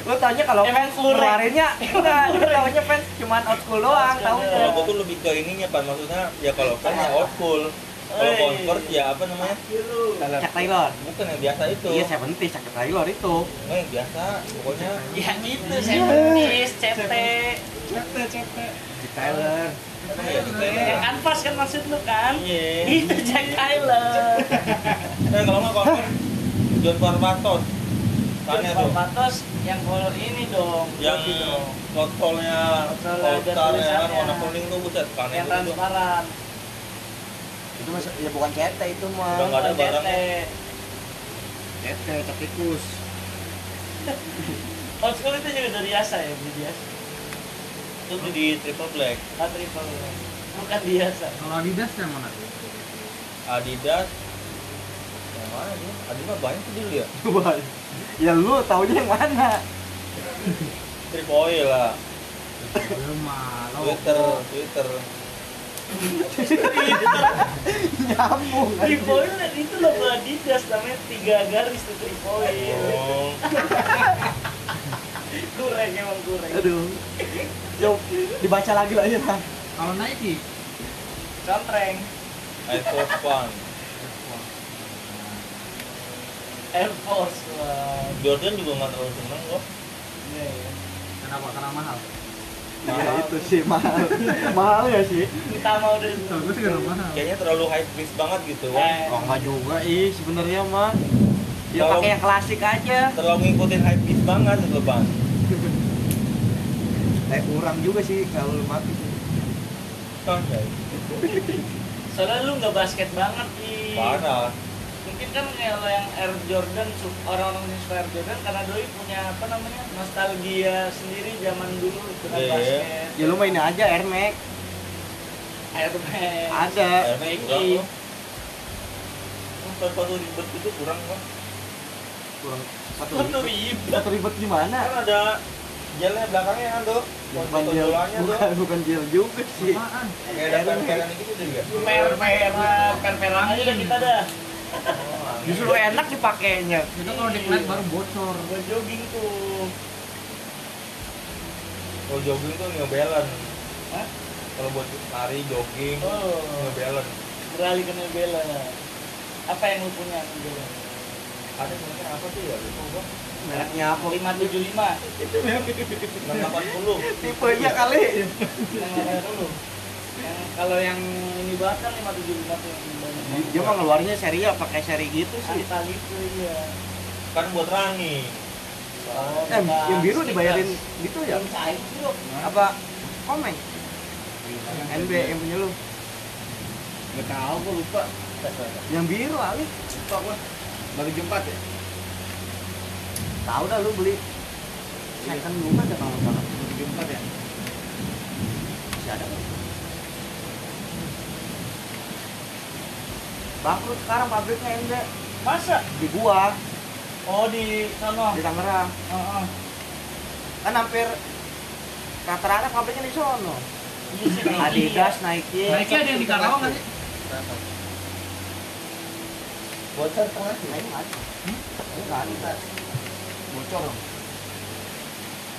Lu taunya kalau Ya, fans fans keluarinnya enggak, lu taunya fans cuman old school doang school taunya. Kalau gua tuh lebih ke ininya pan maksudnya ya kalau kan ya old school. Kalau Oi. convert ya apa namanya? Chuck Taylor. Bukan yang biasa itu. Iya, saya penting Chuck Taylor itu. Enggak yang biasa. Pokoknya Ya gitu, seventies, CT. Chuck Taylor. Iya, gitu. Yang kanvas kan maksud lu kan? Iya. Itu Jack Tyler. Eh kalau nggak convert John Barbatos. Tanya tuh. Patos yang kalau ini dong, Yang berarti dong. outfallnya Outfall ada All Star ya kan warna kuning tuh buset yang panen itu. transparan. Itu mas ya bukan CT itu mah. Udah nggak ada CT. barangnya. Tete, cap tikus. Old school itu juga dari Yasa ya, beli biasa. Itu beli di Triple Black. Ah, triple. Bukan biasa. Kalau Adidas yang mana? Adidas yang mana dia? Adidas mah banyak tuh dulu ya. ya lu taunya yang mana? Trip oil lah. Lo. Twitter, Twitter. nyambung Three point itu logo Adidas namanya tiga garis tuh three point. Oh, Kurang emang kurang. aduh Yuk, dibaca lagi lah ya. Kalau Nike, Contreng, Air Force One. Air Force One. Jordan juga nggak terlalu seneng kok. Iya, iya. kenapa? Karena mahal. ya itu sih mahal mahal ya sih Kita mau udah Kalau gue sih karena mahal. Kayaknya terlalu high beast banget gitu. Eh, oh enggak juga ih sebenarnya mah ya Kalau- pakai yang klasik aja Terlalu ngikutin high beast banget itu bang. eh kurang juga sih kalau lu mati sih soalnya lu nggak basket banget sih. Parah. Mungkin kan kalau yang Air Jordan orang-orang yang suka Air Jordan karena doi punya apa namanya nostalgia sendiri zaman dulu dengan Iya. basket. ya lu main aja Air Max Air Max. ada Air Max Sepatu ribet itu kurang kok. kurang satu Satu ribet ribet. satu ribet gimana Kan ada gelnya belakangnya kan tuh. bukan gel bukan bukan gel juga sih Apaan? Kayak ada kan gitu juga. Per-peran, per-peran aja kita dah. Justru enak dipakainya Itu kalau diklat baru bocor. Buat jogging tuh. Kalau jogging tuh New Balance. Hah? Kalau buat lari jogging Oh, New Balance. beralih ke New Balance. Apa yang lu punya New Balance? Ada namanya apa tuh ya? Lupa mereknya apa 575. 680. tipenya kali Yang mana dulu? Yang kalau yang ini banget kan 575 tuh yang banyak. dia mah ngeluarnya seri ya pakai seri gitu sih Angka gitu iya. Kan buat running. Oh, eh yang biru dibayarin gitu ya Yang cair bro. apa komeng NB yang punya lu Gak tau, gue lupa. yang biru Ali Lupa gue. Baru jempat ya? tahu dah lu beli second rumah ada kalau salah Baru jempat ya? masih ada nggak? Bangkrut sekarang pabriknya NB Masa? di gua Oh di sana. di Tangerang Heeh. kan hampir rata-rata pabriknya di sono sih, Adidas, ya. Nike Nike ada yang di Karawang kan sih? Bocor tengah. Nike nggak ada Nike nggak ada bocor dong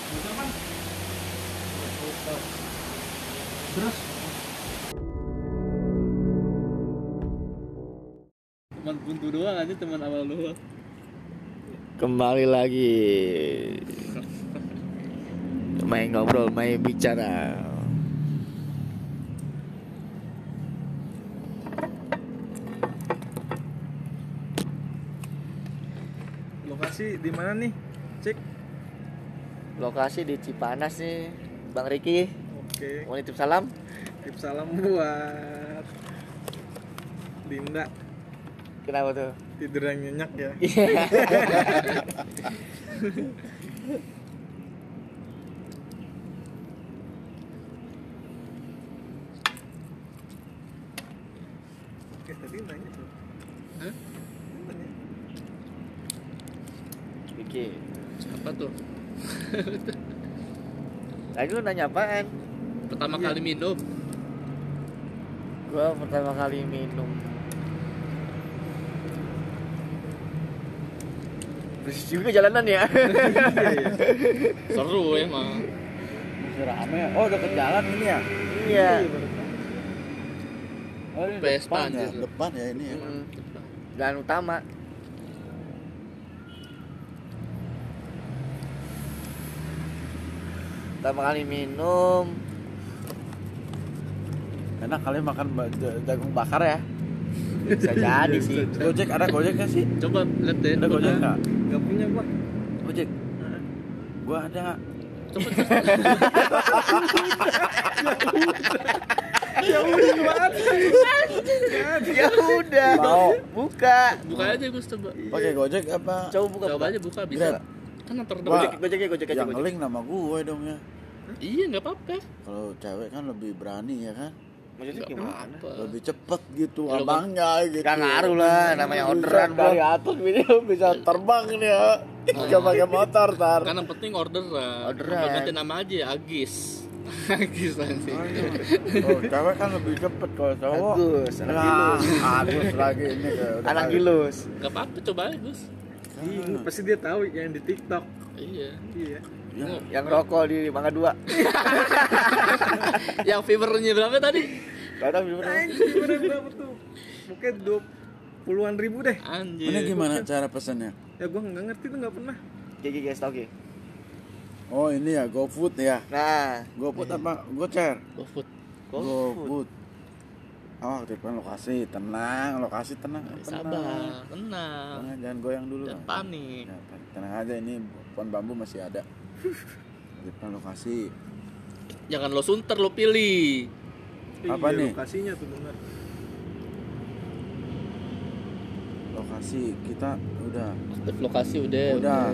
Bocor kan? Terus? Teman buntu doang aja teman awal doang. Kembali lagi Main ngobrol, main bicara Lokasi di mana nih? Cek. Lokasi di Cipanas nih Bang Riki Oke. Mau nitip salam? Tips salam buat Dinda Kenapa tuh? tidur yang nyenyak ya. Oke, tadi nanya tuh. Hah? Nanya. Riki Apa tuh? Tadi lu nanya apaan? Pertama kali minum. Gua pertama kali minum Bersih juga jalanan ya. Seru emang. rame ya oh udah ke jalan ini ya? Iya. Oh, ini Vespa depan ya? Depan ya ini ya. Mm. Jalan utama. Pertama kali minum. Enak kali makan jagung bakar ya? Bisa jadi sih. Gojek ada gojek nggak sih? Coba lihat deh. ada gojek nggak Gak punya gua. gojek gua ada Coba Ya udah Mau. Buka buka aja Gus coba. pakai gojek apa Coba buka Coba aja buka bisa. Grab. Kan antar. Gojek, gojek, ya, gojek aja yang ngeling nama gue dong ya Iya nggak apa-apa. kalau cewek kan lebih berani ya kan Maksudnya gimana? lebih cepet gitu Kalau abangnya gitu Gak ngaruh lah, namanya Bisa orderan bro dari atas ini bisa terbang nih ya nggak pakai motor tar Kan yang penting orderan. Orderan. Ganti nama aja Agis. Nangis anjing. Oh, cewek kan lebih cepet kalau cowok. Agus, anak Ya, gilus. Agus lagi ini Anak gilus. Gak apa-apa coba aja Gus. Iya, pasti dia tahu yang di TikTok. Iya. Iya. Yang rokok di Mangga Dua. Yang viewernya berapa tadi? Gak tau gimana. Anjing, bener berapa tuh? Mungkin dua puluhan ribu deh. Anjir. Ini gimana cara pesannya? Ya gua nggak ngerti tuh nggak pernah. Gigi guys tau. Oh ini ya GoFood ya. Nah, GoFood apa? Gocer. GoFood. GoFood. Oh, aktifkan lokasi, tenang, lokasi tenang, tenang. Sabar, tenang. Tenang, jangan goyang dulu. Jangan panik. Ya, tenang aja ini pohon bambu masih ada. Aktifkan lokasi. Jangan lo sunter lo pilih. Apa Iya, nih? Lokasinya tuh bener. Lokasi kita udah. Aktif lokasi udah. Udah.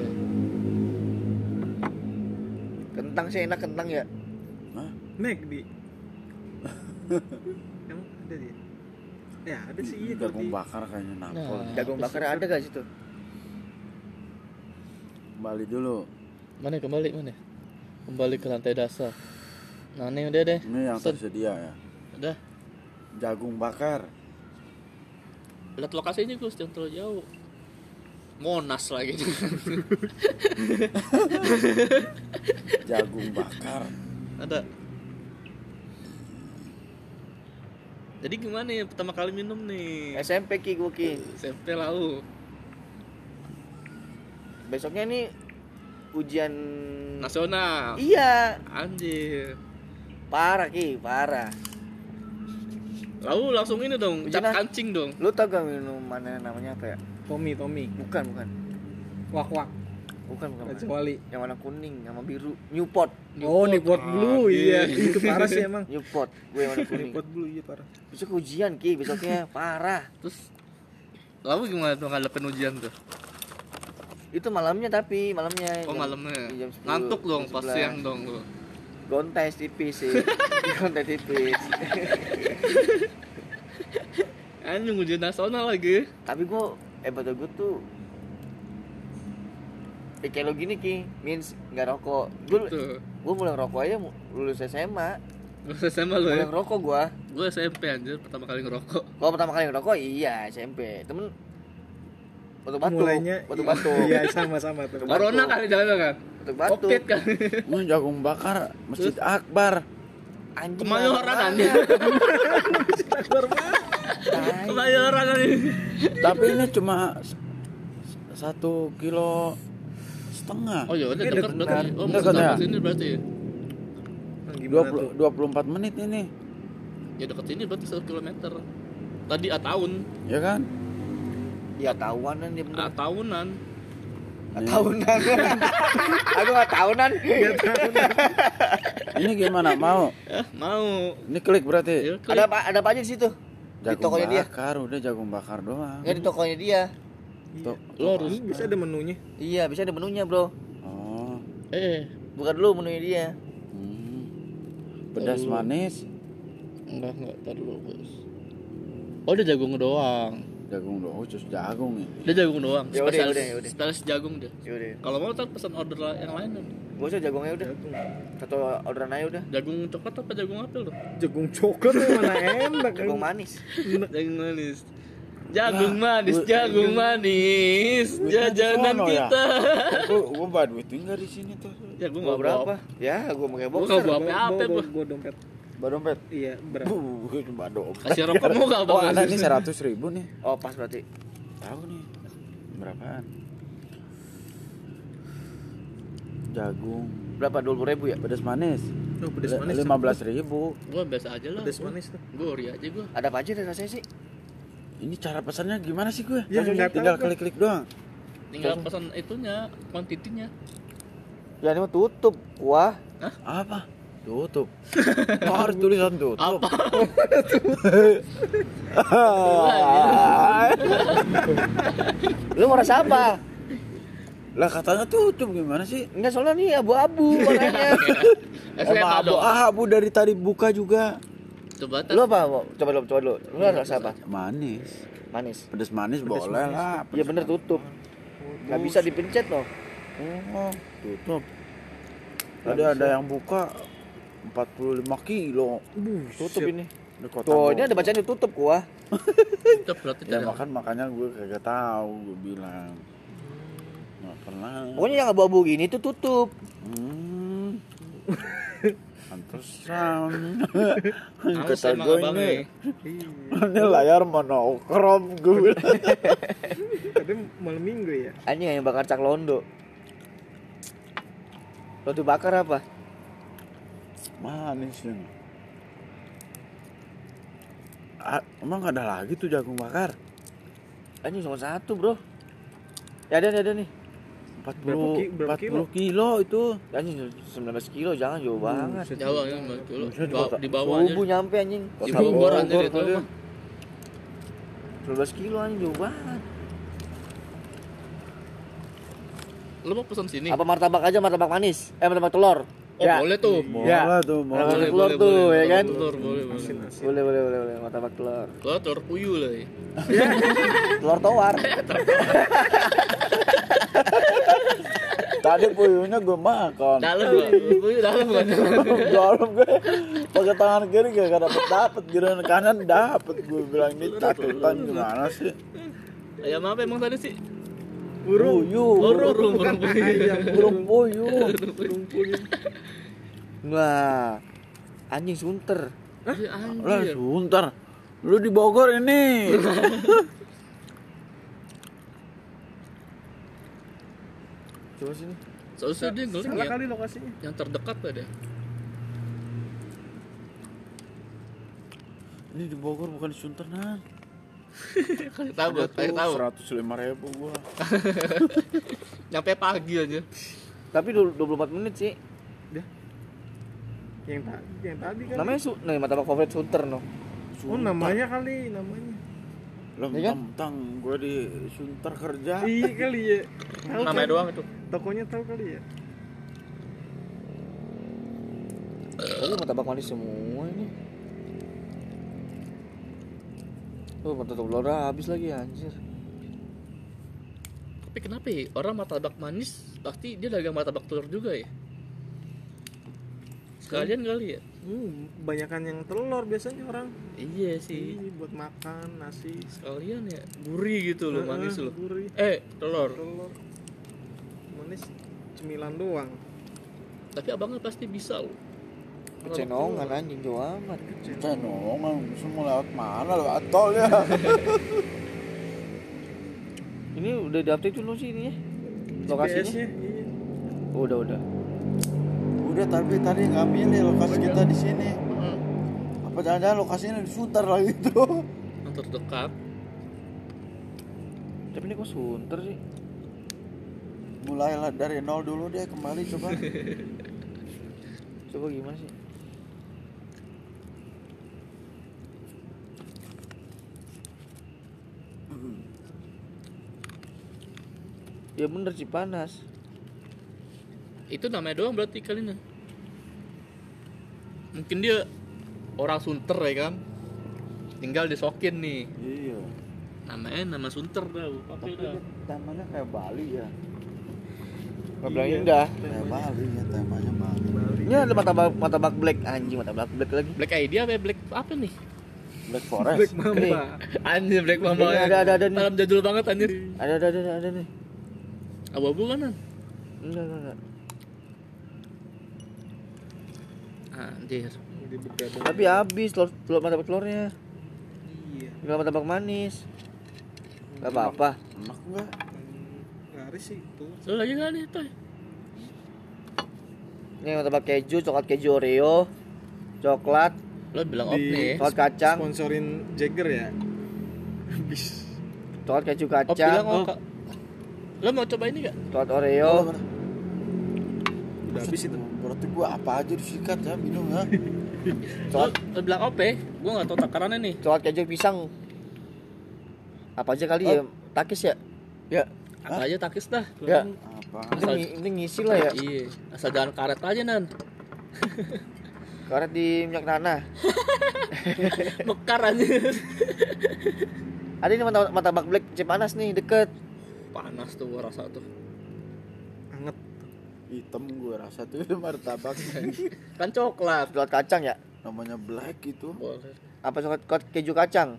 kentang sih enak kentang ya. Hah? McD. Emang ada dia? Ya ada sih iya di bakar kayaknya nampol. Nah. Jagung bakar ada gak situ? Kembali dulu. Mana kembali mana? Kembali ke lantai dasar. Nah ini udah deh. Ini yang Set. tersedia ya. Udah. Jagung bakar. Lihat lokasinya Gus, jangan terlalu jauh. Monas lagi. Jagung bakar. Ada. Jadi gimana ya pertama kali minum nih? SMP Ki gua Ki. SMP lau. Besoknya nih ujian Nasional. Iya, Anjir. parah Ki, parah. Lalu langsung ini dong, cap Ujian- kancing dong. Lu tau gak minumannya namanya apa ya? Tommy Tommy. Bukan, bukan. Wak wak. Bukan, bukan. Wali. Yang warna kuning sama biru. Newport. Oh, Newport Blue iya. Itu parah sih emang. Newport. Gue yang warna kuning. Newport Blue iya parah. Besok ujian Ki, besoknya parah. Terus lalu gimana tuh ngadepin ujian tuh? Itu malamnya tapi malamnya. Oh jam- malamnya. jam 10, Ngantuk dong pas 11. siang dong lu. Gontes tipis sih. Gontes tipis. Anjing ujian nasional lagi. tapi gue eh betul gue tuh eh kayak lo gini ki means nggak rokok gue Tuh. gue mulai ngerokok aja lulus SMA Gue SMA lo mulai ya. ngerokok gue Gue SMP anjir pertama kali ngerokok. kalau pertama kali ngerokok iya SMP temen batuk batuk Mulainya batuk batuk Iya, sama-sama tuh. Corona kali jalan kan. batuk batuk Covid kan. Ini jagung bakar Masjid Akbar. anjing Kemayoran. Tai. Kemayoran anjir. Tapi ini cuma satu kilo setengah. Oh iya udah dekat berarti. Oh masuk ya? sini berarti. ya? Dua puluh dua puluh empat menit ini, Ya dekat sini berarti 1 kilometer. Tadi a tahun, ya kan? Ya tahunan dia a bener tahunan. Tahunan aku nggak tahunan Ini gimana mau? Eh, mau. Ini klik berarti. Ya, klik. ada apa ada apa aja di situ di Jagung tokonya dia bakar, udah jagung bakar doang. ya di tokonya dia Tuh. Lo harus bisa ada menunya. iya bisa ada menunya bro Oh. eh bukan dulu menunya dia Hmm. Pedas manis, enggak enggak tar dulu, Bos. Oh, dia jagung doang. Jagung doang, khusus jagung ini. Dia jagung doang. Ya udah, ya Spesialis, udah, ya udah. spesialis jagung dia. yaudah Kalau mau ntar pesan order yang lain dong. Gak usah jagungnya udah Satu orderan aja udah Jagung coklat apa jagung apel tuh? Jagung coklat yang mana enak. Jagung manis Jagung manis. Jagung Ya, manis, jagung manis, jajanan ya? kita. Gua gua bawa duit tinggal di sini tuh. Ya gua Gua enggak berapa? Ya gua pakai Gua boxer nggak bawa Bawa- apa bawa- gua. bawa dompet. Bawa dompet. Iya, berapa? Dompet. Kasih rokok mau enggak Oh, ada nih seratus ribu nih. Oh pas berarti Tahu nih. Berapaan? Jagung, Berapa? 20 ribu ya? pedas manis. Oh, pedas manis. Lima belas ribu. Gua biasa aja lah. Pedas manis tuh. Gua ori aja gua. Ada apa aja deh rasanya sih? Ini cara pesannya gimana sih gue? Ya, tinggal klik-klik doang. Tinggal pesan itunya, kuantitinya. Ya ini mah tutup Wah Apa? Tutup. Oh, harus tulisan tutup. Apa? Lu mau rasa apa? Lah katanya tutup gimana sih? Enggak soalnya nih abu-abu warnanya SMA Emang abu, dong. ah, abu dari tadi buka juga. Coba. Lu apa? Coba dulu, coba dulu Lu rasa apa? Manis. Manis Pedas manis boleh lah. Iya bener tutup Gak bisa dipencet loh Oh, tutup. Tadi ada yang buka. 45 kilo. Tutup ini. Kota Tuh, ini ada bacaan tutup gua. Tetap berarti Ya makan makanya gue kagak tahu gue bilang. Nggak pernah. Pokoknya yang abu-abu gini tuh tutup. Hmm. Pantesan. Males Kata gue ini, ini layar monokrom gue. Tadi malam minggu ya. Anjing yang bakar cak londo. Londo bakar apa? Manis ini. Ah, emang ada lagi tuh jagung bakar? Anjing cuma satu, Bro. Ya ada, ada nih. 40, Berapa ki- berapa 40 kilo itu. Anjing 19 kilo jangan jauh banget. Jauh ya Mas. Dulu Maksudnya di Ba- kota- di bawahnya. Subuh nyampe anjing. Di Bogor anjir itu tadi. mah. 12 kilo anjing jauh banget. Lu mau pesan sini? Apa martabak aja martabak manis? Eh martabak telur. Oh, ya. boleh tuh. Boleh Ya. tuh, Boleh, boleh. telur tuh, ya kan? Telur boleh, boleh. Boleh boleh boleh boleh martabak telur. Telur telur puyuh lah ya. Telur tawar. Tadi puyuhnya gue makan. Dalam gua. Puyuh dalam kan. Dalam gue pakai tangan kiri gak dapet dapet giliran kanan dapet gue bilang ini caketan gimana sih? Ayam apa emang tadi sih? Burung. Oh, burung, burung puyuh. Burung puyuh. Wah. Anjing sunter. Iya, Lah, Anjir. sebentar. Lu di Bogor ini. Coba sini. Seharusnya dia ngeling ya. kali lokasinya. Yang terdekat deh. Ini di Bogor bukan di Sunter nah. Kasih tahu, gua, tahu. Seratus lima ribu gua. Nyampe pagi aja. Tapi du- 24 menit sih. Yang tadi, yang tadi kan. Namanya su nih martabak favorit sunter no. Oh, namanya kali, namanya. Iya kan? mentang gua di Sunter kerja. Iya kali ya. Tahu Namanya kan? doang itu. Tokonya tahu kali ya. Oh, martabak manis semua ini. Oh, martabak telur habis lagi anjir. Tapi kenapa ya? Orang martabak manis pasti dia dagang martabak telur juga ya? Sekalian kali ya? Hmm, banyakan yang telur biasanya orang. Iya sih. Iya, buat makan nasi. Sekalian ya. Gurih gitu loh, manis loh. Gurih. Eh, telur. Telur. Manis cemilan doang. Tapi abangnya pasti bisa loh. Kecenongan anjing jauh amat. Cenongan semua lewat mana lewat tol ya. Ini udah di-update dulu sih ini ya. Lokasinya. Iya. Oh, udah udah. Udah tapi tadi nggak milih lokasi kita di sini. Apa jangan-jangan lokasinya di Sunter lagi tuh? Yang terdekat. Tapi ini kok sunter sih? Mulailah dari nol dulu deh kembali coba. Coba gimana sih? Ya bener sih panas. Itu namanya doang berarti kali ini. Mungkin dia orang Sunter ya kan. Tinggal disokin nih. iya. Namanya nama Sunter tau. Pakai dah. Temanya kayak Bali ya. Gak bilang indah. Kayak Bali ya temanya Bali. Ini ada martabak martabak black anjing martabak black lagi. Black ID apa ya? Black apa nih? Black Forest. Black Mamba. Anjir Black Mamba. Ini ada, ada, ada nih. Dalam jadul banget anjir. Ada ada ada ada nih. Abu-abu kanan. Enggak enggak enggak. Anjir. Tapi habis telur, telur martabak telurnya. Iya. Tinggal martabak manis. Gak apa-apa. Enak enggak? Laris sih itu. Lu lagi gak nih, Toy? Ini martabak keju, coklat keju Oreo, coklat, Lo bilang Di- nih. coklat kacang, Sponsorin Jagger ya. Habis. coklat keju bilang kacang, off. Kak. Lo mau coba ini gak? coklat Oreo, Udah habis itu. Berarti gua apa aja disikat ya minum ya. Lo, lo bilang ya? Gue gak tau takarannya nih. coklat keju pisang. Apa aja kali ya? Takis ya? Ya. Apa aja takis dah. Ya. Apa? Ini, ini ngisi lah ya. Iya. Asal jangan karet aja nan. Karet di minyak tanah. Mekar aja. Ada ini martabak, martabak black Cipanas nih deket. Panas tuh gua rasa tuh. Anget. hitam gue rasa tuh martabak Kan coklat. coklat kacang ya namanya black itu Boleh. apa coklat coklat keju kacang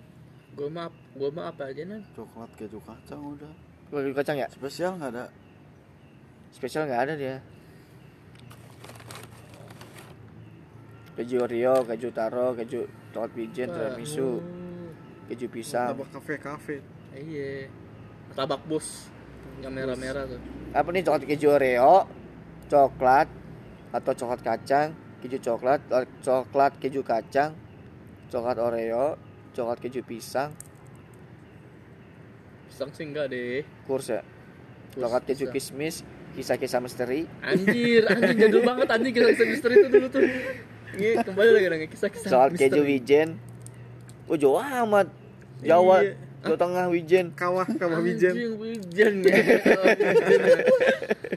Gua mah gua mah apa aja nih? coklat keju kacang udah coklat keju kacang ya spesial nggak ada spesial nggak ada dia keju Oreo keju taro keju coklat wijen tiramisu keju pisang Tabak kafe-kafe. Iya. Tabak bos. Yang merah-merah tuh. apa nih coklat keju Oreo coklat atau coklat kacang keju coklat eh, coklat keju kacang coklat Oreo coklat keju pisang Pisang sih enggak deh. kurs ya coklat keju kismis kisah-kisah misteri Anjir, anjir jadul banget anjing kisah-kisah misteri itu dulu tuh. Ini kembali lagi dengan kisah-kisah coklat misteri. keju wijen oh jauh amat Jawa Iya. Jawa Tengah wijen Kawah kawah wijen. Anjing wijen ya. Wijen.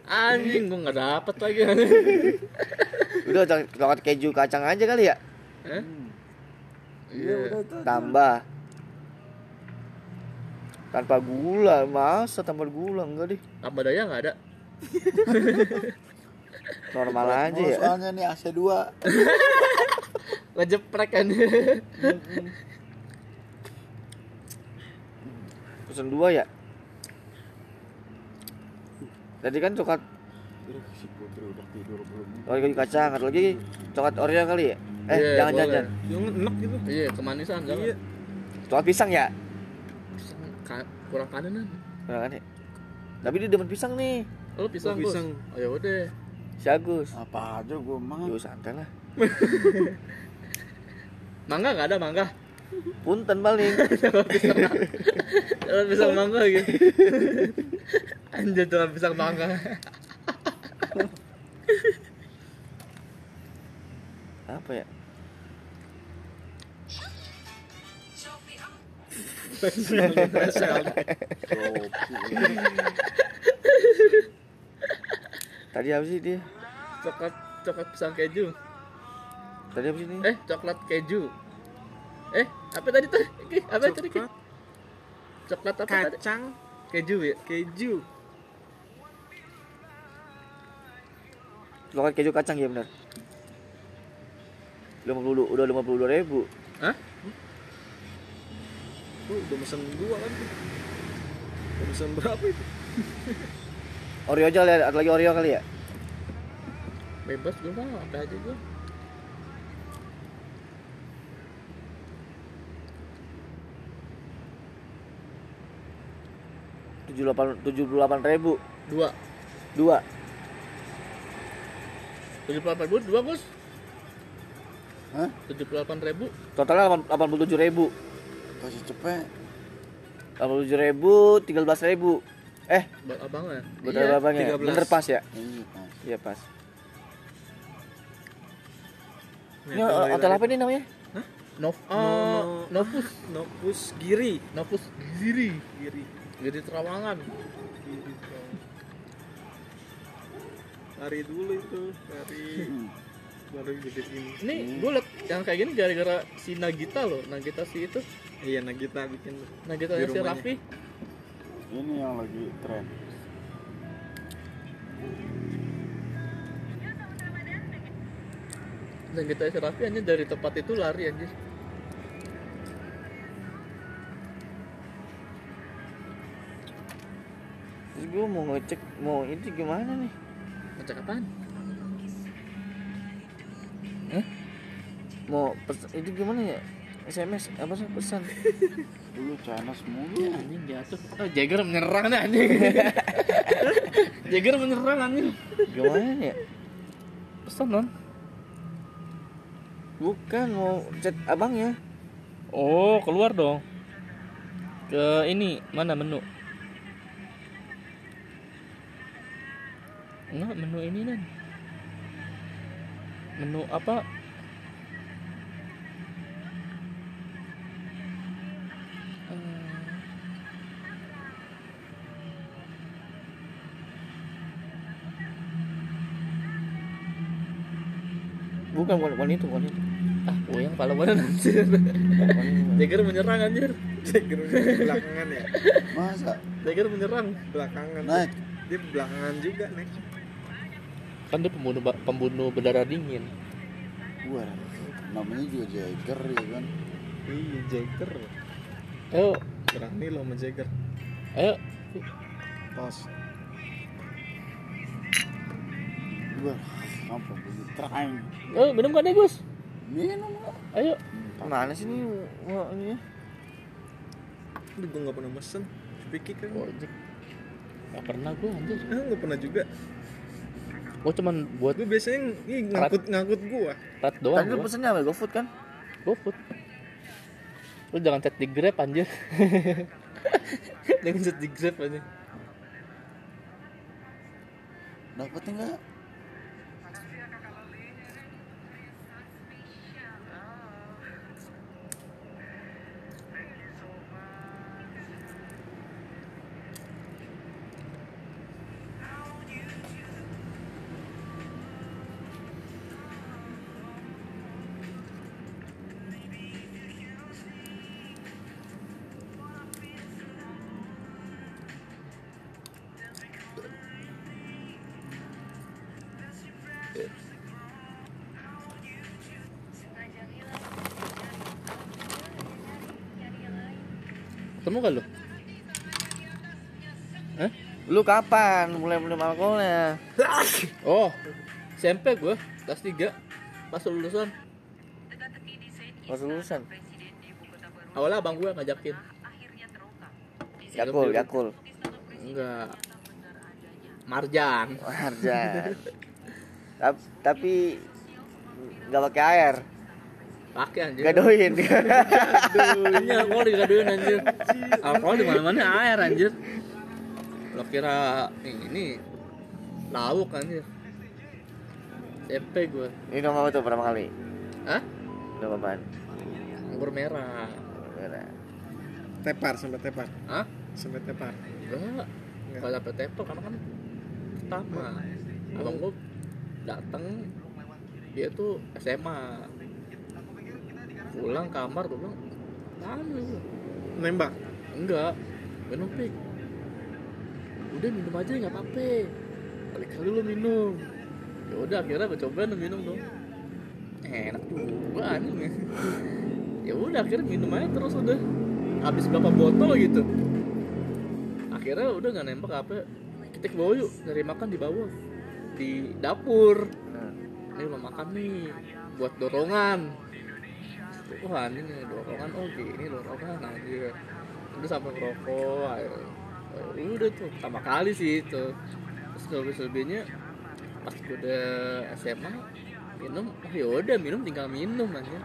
Anjing gua enggak dapet lagi. udah cok- coklat keju kacang aja kali ya iya udah tuh tambah tanpa gula masa tanpa gula enggak deh Tambah daya enggak ada. normal aja ya soalnya nih AC 2 Ngejeprek kan. Pesen dua ya tadi kan coklat Aduh, si putri udah tidur belum coklat keju kacang atau lagi coklat Oreo kali ya eh Iya, jangan boleh. jangan Yang enak gitu. Iya, kemanisan jangan. Iya. coklat pisang ya Pisang ka- kurang kanenan. Bener kan ya tapi dia demen pisang nih Oh, lu pisang, Oh, pisang. Oh, ya udah. si Agus apa aja gue mah Yo santai lah Mangga enggak ada mangga? Punten paling Jangan pisang mangga gitu. Anjir jangan pisang mangga. apa ya tadi apa sih dia Coklat coklat pisang keju. tadi apa sih ini Eh, coklat keju. Eh, apa tadi tuh? Apa tadi? Ki? Coklat Coklat apa tadi? kacang Keju ya? keju. coklat keju kacang ya benar 50 udah 52 ribu Hah? Oh, udah mesen dua kan. Udah mesen berapa itu? Oreo aja kali ya ada lagi Oreo kali ya Bebas gue mah apa aja gue. Tujuh delapan tujuh puluh delapan ribu Dua. dua Tujuh puluh delapan ribu dua Gus. Hah? Tujuh puluh delapan ribu. totalnya delapan puluh tujuh ribu kasih cepet delapan puluh tujuh ribu tiga belas ribu eh abangnya. buat Iya. abangnya 13. bener pas ya ini pas iya pas Nih, ini kembali hotel apa nih namanya Nov No- ah, Novus. Nopus Giri. Novus Giri. Giri. Giri Terawangan. Lari dulu itu, lari baru gede gini. Ini gue liat yang kayak gini gara-gara si Nagita loh. Nagita si itu. Iya, Nagita bikin. Nagita Di si. Raffi. ini yang lagi tren Nagita si Raffi aja dari tempat itu lari anjir. Gue mau ngecek mau itu gimana nih Ngecek apaan? mau pes- itu gimana ya SMS apa sih pesan dulu Chinese mulu Anjing jatuh. Oh, Jagger menyerang nih anjing. Jagger menyerang anjing. gimana ya Pesan non. bukan mau chat abangnya Oh, keluar dong. Ke ini, mana menu? Enggak, menu ini nan. Menu apa? bukan bukan, bukan itu bukan itu Ah, yang pala mana anjir. Jagger menyerang anjir. Jagger belakangan ya. masa Jagger menyerang. Belakangan. naik Dia belakangan juga naik. Kan dia pembunuh pembunuh berdarah dingin Wah, namanya juga Jagger ya kan. Iya Jagger. ayo Berani lo sama Jagger. ayo Tos. Wah, apa bunyi trying. ayo minum kan ya Gus Minum ayo Mana sih ini? Wah, ini. Aduh, gue gak pernah mesen. Pikir kan. Gojek Gak pernah gue anjir Ah, gak pernah juga. Gue cuman buat Gue biasanya ih, ngangkut ngangkut gua. rat doang Tadi lu pesennya apa? GoFood kan? GoFood Lu jangan chat di Grab anjir Jangan chat di Grab anjir Dapat enggak? Ketemu kan lu? Hah? Lu kapan mulai minum alkoholnya? Oh SMP gue Kelas 3 Pas lulusan Pas lulusan. Awalnya abang gue ngajakin Yakul, Yakul. Enggak Marjan Marjan. Tap- Tapi nggak pakai air. Pakai anjir Gadoin. Ini alkohol digaduin anjir Alkohol di mana mana air anjir Lo kira ini Lauk anjir SMP gue Ini nomor apa tuh pertama kali? Hah? Nomor apaan? Anggur merah Merah. Tepar sampai tepar. Hah? Sampai tepar. Enggak Enggak dapet tepel karena kan Pertama Abang gue datang Dia tuh SMA Pulang kamar gue bilang Mana lu?" Nembak. Enggak Minum pik Udah minum aja nggak apa-apa. Kali-kali lu minum. Ya udah akhirnya gue cobain minum dong enak juga anjing ya udah akhirnya minum aja terus udah. Habis berapa botol gitu. Akhirnya udah nggak nembak apa. Kita ke bawah yuk nyari makan di bawah. Di dapur. Ini lo makan nih buat dorongan wah ini nih dorongan oh gini dorongan aja udah sampai ngerokok ayo. Udah tuh pertama kali sih itu. Terus lebih lebihnya pas gue udah SMA minum oh yaudah minum tinggal minum aja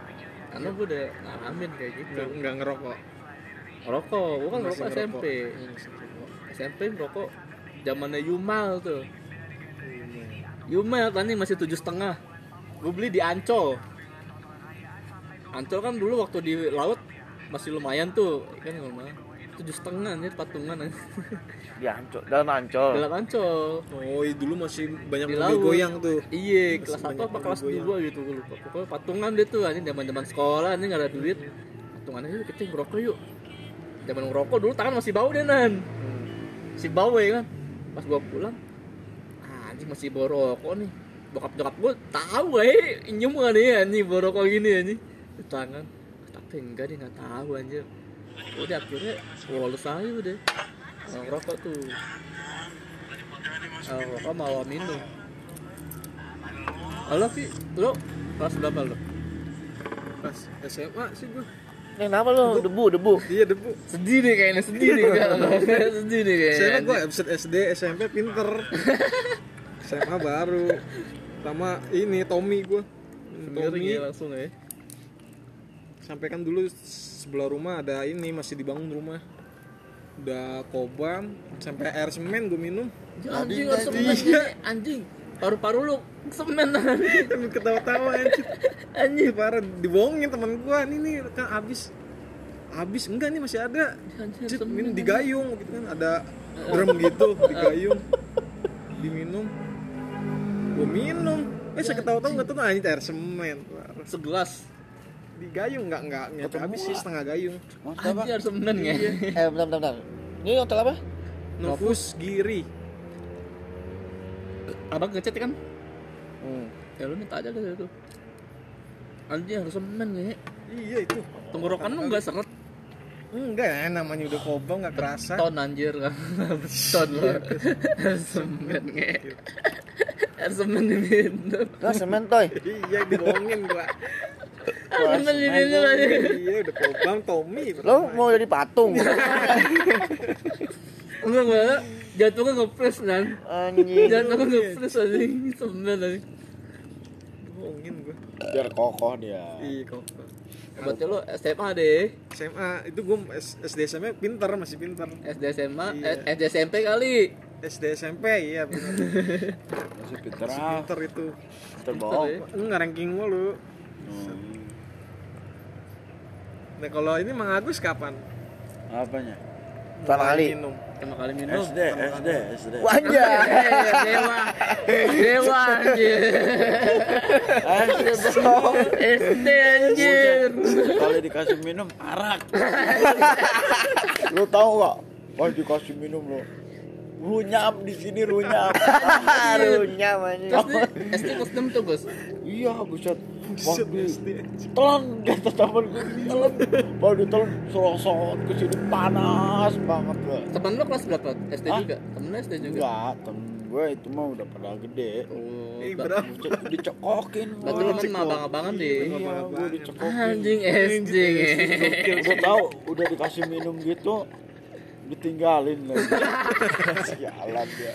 karena gue udah ngalamin kayak gitu. Nggak, nggak ngerokok. ngerokok gue kan ngerokok SMP SMP ngerokok. Zamannya Yumal tuh. Yumal. Tadi masih tujuh setengah. Gue beli di Ancol Ancol kan dulu waktu di laut masih lumayan tuh kan lumayan tujuh setengah nih patungan aja. Di ancol, dalam ancol. dalam Ancol. Oh, iya, dulu masih banyak di laut. goyang tuh. iya kelas satu apa kelas dua gitu gue lupa. Pokoknya patungan deh tuh anjing zaman zaman sekolah anjing nggak ada duit. Patungannya yuk kita ngerokok yuk. Zaman ngerokok dulu tangan masih bau deh nan. Si bau ya kan? Pas gua pulang ah, anjing masih bau rokok nih. Bokap nyokap gua tahu eh nyium gak nih anjing bau rokok gini anjing di tangan tapi enggak dia nggak tahu anjir udah akhirnya lolos aja udah Nah, ngerokok tuh Ah, ngerokok malah minum Halo Ki, lo kelas berapa lo? Pas SMA sih gue. Eh, kenapa lu? Debu, debu. Iya debu. Sedih nih kayaknya, sedih nih kayaknya Sedih nih kayaknya Saya gue episode SD, SMP pinter. SMA baru. Sama ini Tommy gue. Miring Tommy ya langsung ya sampai kan dulu sebelah rumah ada ini masih dibangun rumah. Udah kobam sampai air semen gue minum. Anjing harus semen nih, anjing Paru-paru lu semen anjing Ketawa-tawa anjir. Anjing Parah dibohongin teman gua. Ini nih kan habis habis enggak nih masih ada. Semen, minum anjing. digayung gitu kan ada drum gitu digayung diminum gue minum eh saya ketawa-tawa nggak tahu anjing air semen Parah. Segelas digayung nggak nggak nyampe habis sih setengah gayung Anjing harus semen ya Eh, bentar, bentar, bentar. Ini hotel apa? Novus Giri Abang ngechat kan? Hmm. ya lu minta aja ke situ anjing harus semen nih Iya itu. tenggorokan lu nggak seret Enggak ya, namanya udah kobong nggak kerasa. ton anjir kan beton lu harus semen nge harus semen diminum Lah semen toy. iya dibohongin gua. Iya udah kobong Tommy. Lo mau jadi patung? enggak enggak jatuhnya ngepres kan Anjing. jatuhnya ngepres anjing semen anjing Bohongin gua. Biar kokoh dia. Iya kok. berarti lu SMA deh SMA itu gua S- SD SMP pinter masih pinter. SD SMA Iya. eh, SD SMP kali SD SMP iya bener. Masih pinter masih ah. pinter itu. Terbohong. ya. Enggak ranking mulu. Hmm. Nah kalau ini Mang Agus kapan? Apanya? Pertama kali. Minum. pertama kali minum SD, SD, SD. Wanja. Eh, dewa dewa anjir SD. SD anjir Sekali dikasih minum arak. lu tahu nggak? Pas dikasih minum lo. Runyam di sini runyam. Terus nih, SD kelas 6 tuh Gus iya, buset. Buset, SD. telan kata temen gue telan baru ditelan serosot ke sini panas banget gue Temen lo kelas berapa? SD Hah? juga? Temen lo SD juga? enggak temen gue itu mah udah pada gede Oh, berapa? Buset, dicekokin berarti lo sama abang-abangan deh iya gue dicekokin Anjing SD gue tahu udah dikasih minum gitu ditinggalin lagi sialan dia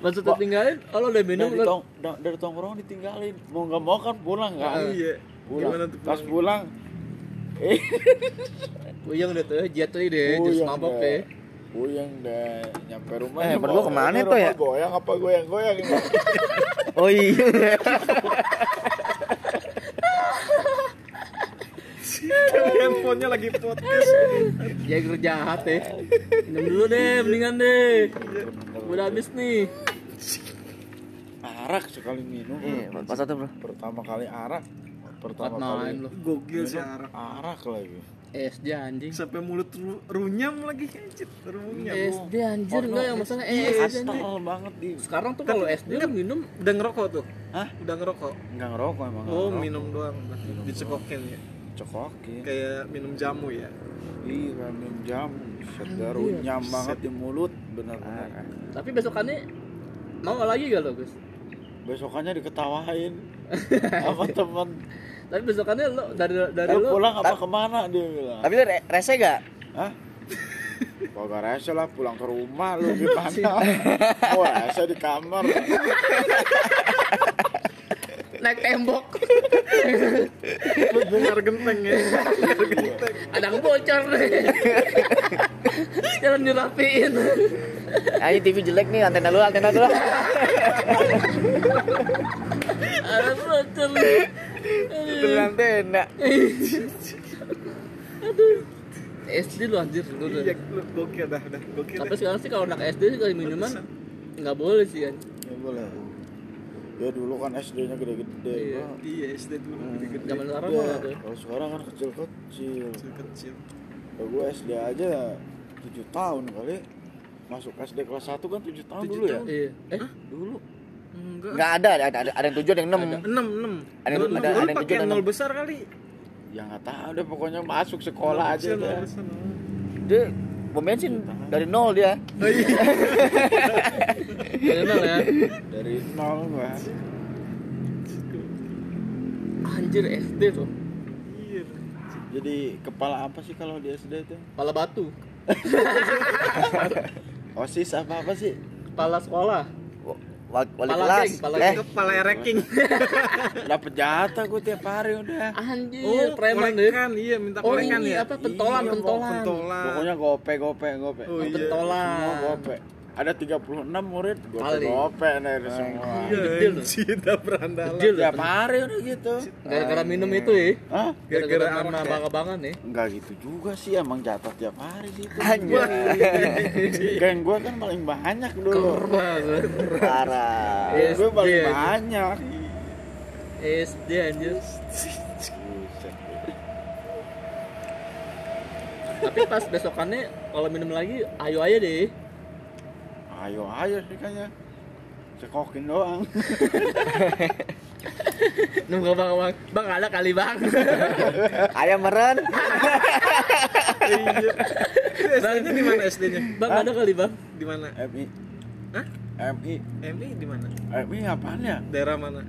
Maksudnya tinggalin, oh lo udah minum dari, tong, da- dari tongkrong ditinggalin. Mau nggak mau kan pulang kan? Iya. pulang. Gimana tuh pas pulang? eh Puyeng deh tuh, jatuh deh, jus mabok deh. Puyeng deh nyampe rumah Eh, ya berdua mau- ke mana tuh ya? goyang apa goyang goyang ini? Oh iya. handphonenya lagi podcast. Ya kerja jahat deh. Minum dulu deh, mendingan deh Udah habis nih arak sekali minum Iya, pas satu bro. pertama kali arak pertama kali Gokil sih minum arak. arak lagi SD anjing Sampai mulut ru- runyam lagi anjir. Runyam. SD anjir enggak yang masalah Iya, eh SD banget di Sekarang tuh kalau SD lo minum Udah ngerokok tuh? Hah? Udah ngerokok? nggak ngerokok emang Oh, ngerokok. minum doang. Dicekokin ya. Cekokin Kayak minum jamu ya. iya minum jam segar runyam banget di mulut benar-benar Tapi besokannya mau lagi gak lo Gus? besokannya diketawain sama teman Tapi besokannya lo dari dari lu lo pulang apa ke mana dia bilang Tapi lu re- rese gak? Hah? Kagak rese lah pulang ke rumah lu gimana? Oh rese di kamar. Naik tembok Lu bongkar genteng ya. ada yang bocor nih jangan dirapiin Ayo TV jelek nih, antena dulu, antena dulu. ada bocor nih Itu antena. SD lu anjir lu udah. Iya, lu gokil dah, dah. Gokil. Tapi sekarang sih kalau anak SD sih kalau minuman nggak boleh sih kan. Ya boleh. Ya dulu kan SD-nya gede-gede. Iya. Iya, SD dulu gede-gede. Zaman sekarang Iya. tuh. Kalau sekarang kan kecil-kecil. Kecil. Kalau gue SD aja 7 tahun kali. Masuk SD kelas 1 kan 7 tahun Tujuh dulu ya? tahun. Iya. Eh, Dulu. Enggak. Enggak ada, ada, ada, ada yang tujuh, ada yang enam. Enam, enam. Ada yang- ada- lu ada yang pakai tujuh dan nol enam. besar kali. Ya nggak tahu deh pokoknya masuk sekolah aja Nol deh. besar, nol. Dia bom bensin dari nol dia. kenal ya. Dari nol gua. Anjir SD tuh. Iya. Jadi kepala apa sih kalau di SD itu? Kepala batu. OSIS apa apa sih? Kepala sekolah. Wal- Wali Kepala kelas. geng, kepala Eh, Kepala ranking. Dapat jatah gue tiap hari udah. Anjir, preman deh. korekan, iya minta Oh korekan ini ya. apa pentolan Iya, pentolan. Pentolan. Pokoknya gope gope gope. Oh, iya. pentolan. Semua gope. Ada 36 murid Kali. gope dari semua. Iya, Gede lu. cinta berandalan. Gede. Tiap hari udah gitu. Gara-gara minum itu ya. Hah? Gara-gara ya? abang-abangan nih. Enggak gitu juga sih emang jatah tiap hari sih itu. Anjir. Geng gue kan paling banyak dulu. Banget. Parah. Gue paling iya. banyak. SD anjir. Tapi pas besokannya kalau minum lagi ayo aja deh. Ayo ayo sih kayaknya. cekokin doang Nunggu bang bang, bang ada kali bang. Ayam meren. SD-nya di mana SD-nya? Bang ada kali bang. Di mana? MI Hah? MI MI di mana? MI apaan ya Daerah mana?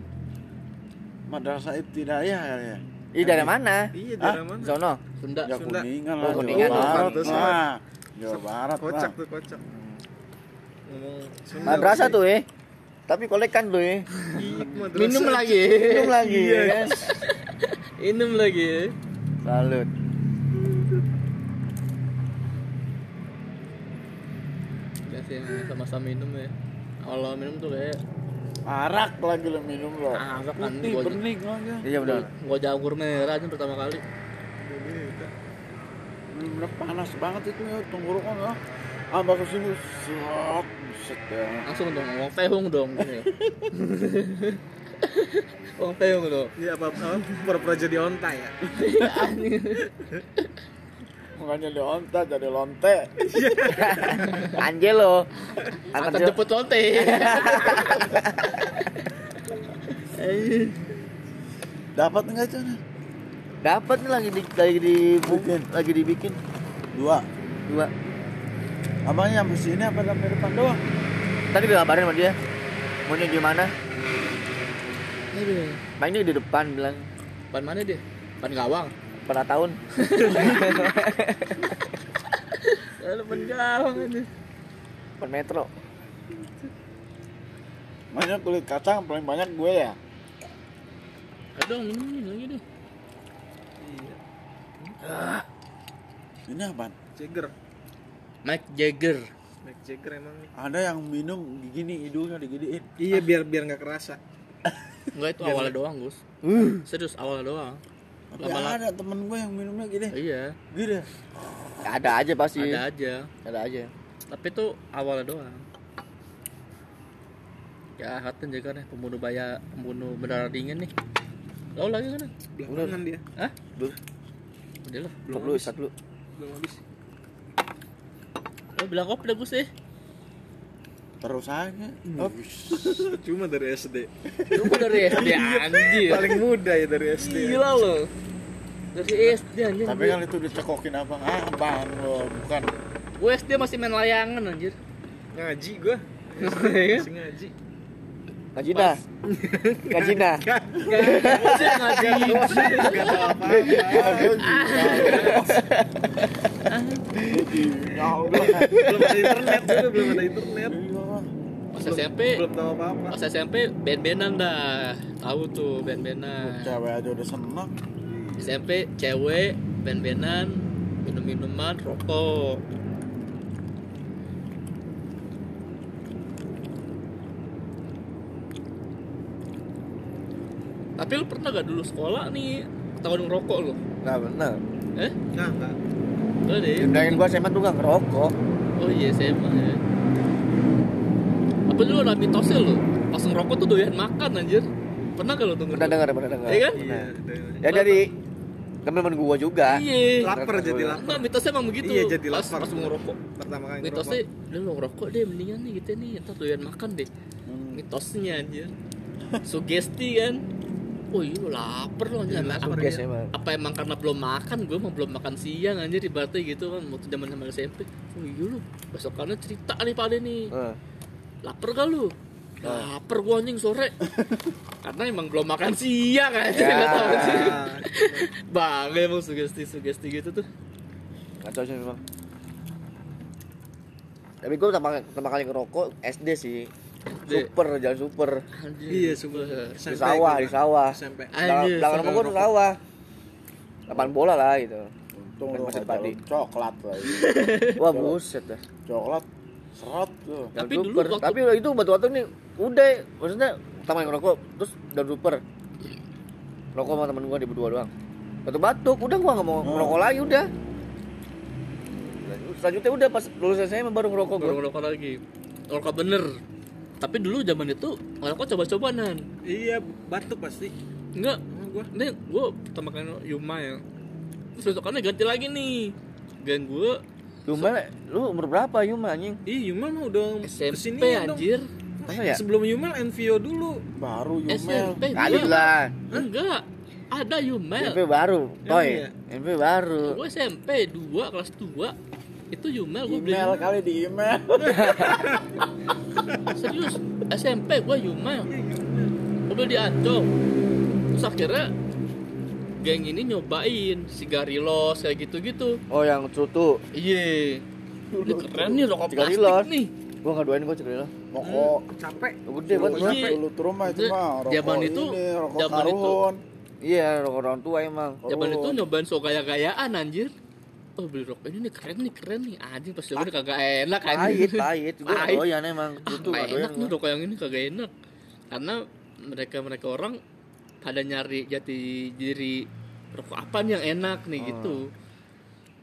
madrasah ibtidaiyah kali ya Ih dari mana? Iya, daerah mana? Sono. Sunda. ya Sunda. kuningan Oh, lah Kuningan. Jawa Barat Jawa Barat Kocak tuh, kocak. Sunda. Madrasah tuh eh. Tapi kolekan tuh eh. Minum lagi. Minum lagi Iya. kan. Minum lagi. Salut. Ya sih sama-sama minum ya. Kalau minum tuh kayak arak lagi lo minum lo Arak kan, putih gua- bening aja Iya benar. gua jagur merah aja pertama kali. bener panas banget itu ya tenggorokan ya ambak ke sini serot buset ya Langsung dong ngomong tehung dong. Ngomong tehung dong. Iya, apa apa pura-pura jadi onta ya. makanya di onta jadi lonte Angelo. Angelo. jemput lonte. dapat nggak cuy Dapat nih lagi di lagi di Bikin. lagi dibikin dua dua. Abangnya sampai sini apa sampai depan doang Tadi gue kabarin sama dia. Maunya gimana? Aduh. Mainnya di depan bilang Ban mana dia? Ban gawang. pernah tahun. Lalu ban gawang ini. Depan metro. Makanya kulit kacang paling banyak gue ya Aduh, minum ini lagi deh. ini apaan Jagger. Mike Jagger. Mick Jagger emang. ada yang minum gini hidungnya digedein Iya, biar biar nggak kerasa. Enggak itu awalnya doang, Gus. Serius awalnya doang. tapi Lama-lama. ada temen gue yang minumnya gini Iya, gini Ada aja pasti. ada aja. Ada aja. Tapi itu awalnya doang. Ya, hatin juga nih pembunuh baya, pembunuh berdarah dingin nih. Lo lagi kan? Belakangan dia. Hah? Belum. Udah lah. Belum lu, satu lu. Belum habis. Lo bilang kopi dah Gus deh. terus aja oh, Cuma dari SD. Lu dari SD anjir. Paling muda ya dari SD. Gila lo. Dari SD anjir. tapi kan itu dicekokin abang ah abang lo bukan Gue SD masih main layangan anjir. Ngaji gua. Iya kan? Masih ngaji. Ngaji dah. Ngaji dah. Masih ngaji. Enggak apa. Belum ada internet belum ada internet. Pas SMP, Belum tahu apa-apa. pas SMP band-bandan dah. Tahu tuh band-bandan. cewek aja udah seneng SMP cewek, band-bandan, minum-minuman, rokok. Tapi lu pernah gak dulu sekolah nih ketahuan ngerokok lu? Enggak benar. Eh? Nah, enggak. Udah deh. Undangan gua SMA tuh gak ngerokok. Oh iya SMA ya. Apa dulu ada mitosnya lu? Pas ngerokok tuh doyan makan anjir. Pernah gak lu denger? Pernah dengar, pernah dengar. Iya kan? Iya, Ya dari temen-temen gua juga. Iya. lapar jadi lapar. Enggak, mitosnya emang begitu. Iya, jadi pas, lapar. pas mau ngerokok. Pertama kali Mitosnya, lu lo ngerokok deh mendingan nih gitu nih, ntar doyan makan deh. Hmm. Mitosnya anjir. Sugesti kan. Oh iya lu lapar lo anjir. Apa, Suges emang. apa emang karena belum makan? Gue emang belum makan siang anjir ibaratnya gitu kan waktu zaman zaman SMP. Oh iya lu, besokannya cerita nih pada nih. Heeh. Lapar gak lu? Lapar gua anjing sore. Karena emang belum makan siang aja Ya. nggak tahu sih. Bang, emang sugesti-sugesti gitu tuh. Kacau sih memang. Tapi gua pertama, pertama kali ngerokok SD sih. Super, jalan super. Anjir. Iya, super. Di sawah, di sawah. Belakang Anjir, belakang rumah gua tuh sawah. Lapangan bola lah gitu. untung gak padi. jalan coklat lagi Wah buset dah. coklat seret tuh Tapi dulu super. waktu- Tapi itu batu-batu nih udah maksudnya kali ngerokok terus jalan super. Rokok sama temen gua di berdua doang. Batuk-batuk, udah gua gak mau Oh. ngerokok lagi udah. Selanjutnya udah pas lulus SMA baru ngerokok Baru gua. ngerokok lagi. Ngerokok bener. Tapi dulu zaman itu ngerokok coba-cobaan. Iya, batuk pasti. Enggak, gua ini gue pertama kali Yuma ya. Terus besokannya ganti lagi nih. Gang gue Yuma, lu umur berapa Yuma anjing? Ih, Yuma mah udah SMP kesinian dong. anjir. Apa ya? Sebelum Yumel Envio dulu. Baru Yumel. SMP Kali lah. Enggak. Ada Yumel. SMP baru, toy. iya? SMP baru. Gue SMP 2 kelas 2 itu Yumel gue beli. Email kali di email. Serius. SMP gue Yumel. Gue beli di Ancol. Terus akhirnya geng ini nyobain sigarilos kayak gitu-gitu. Oh, yang cutu. Iya. Ini keren nih rokok plastik nih. Gua enggak doain gua cekali lah. Rokok. Capek. Gede banget. Iya. Rokok dulu turun mah itu mah rokok zaman itu- ini, rokok zaman itu- karun. Iya, rokok orang tua emang. Zaman itu nyobain so gaya-gayaan anjir. Oh beli rokok ini nih keren nih keren nih anjing pas coba kagak enak anjing. Pahit, pahit. Nggak Pahit. doyan emang. Ah, enak nih rokok yang ini kagak enak karena mereka mereka orang pada nyari jati diri rokok apa nih yang enak nih Oh. gitu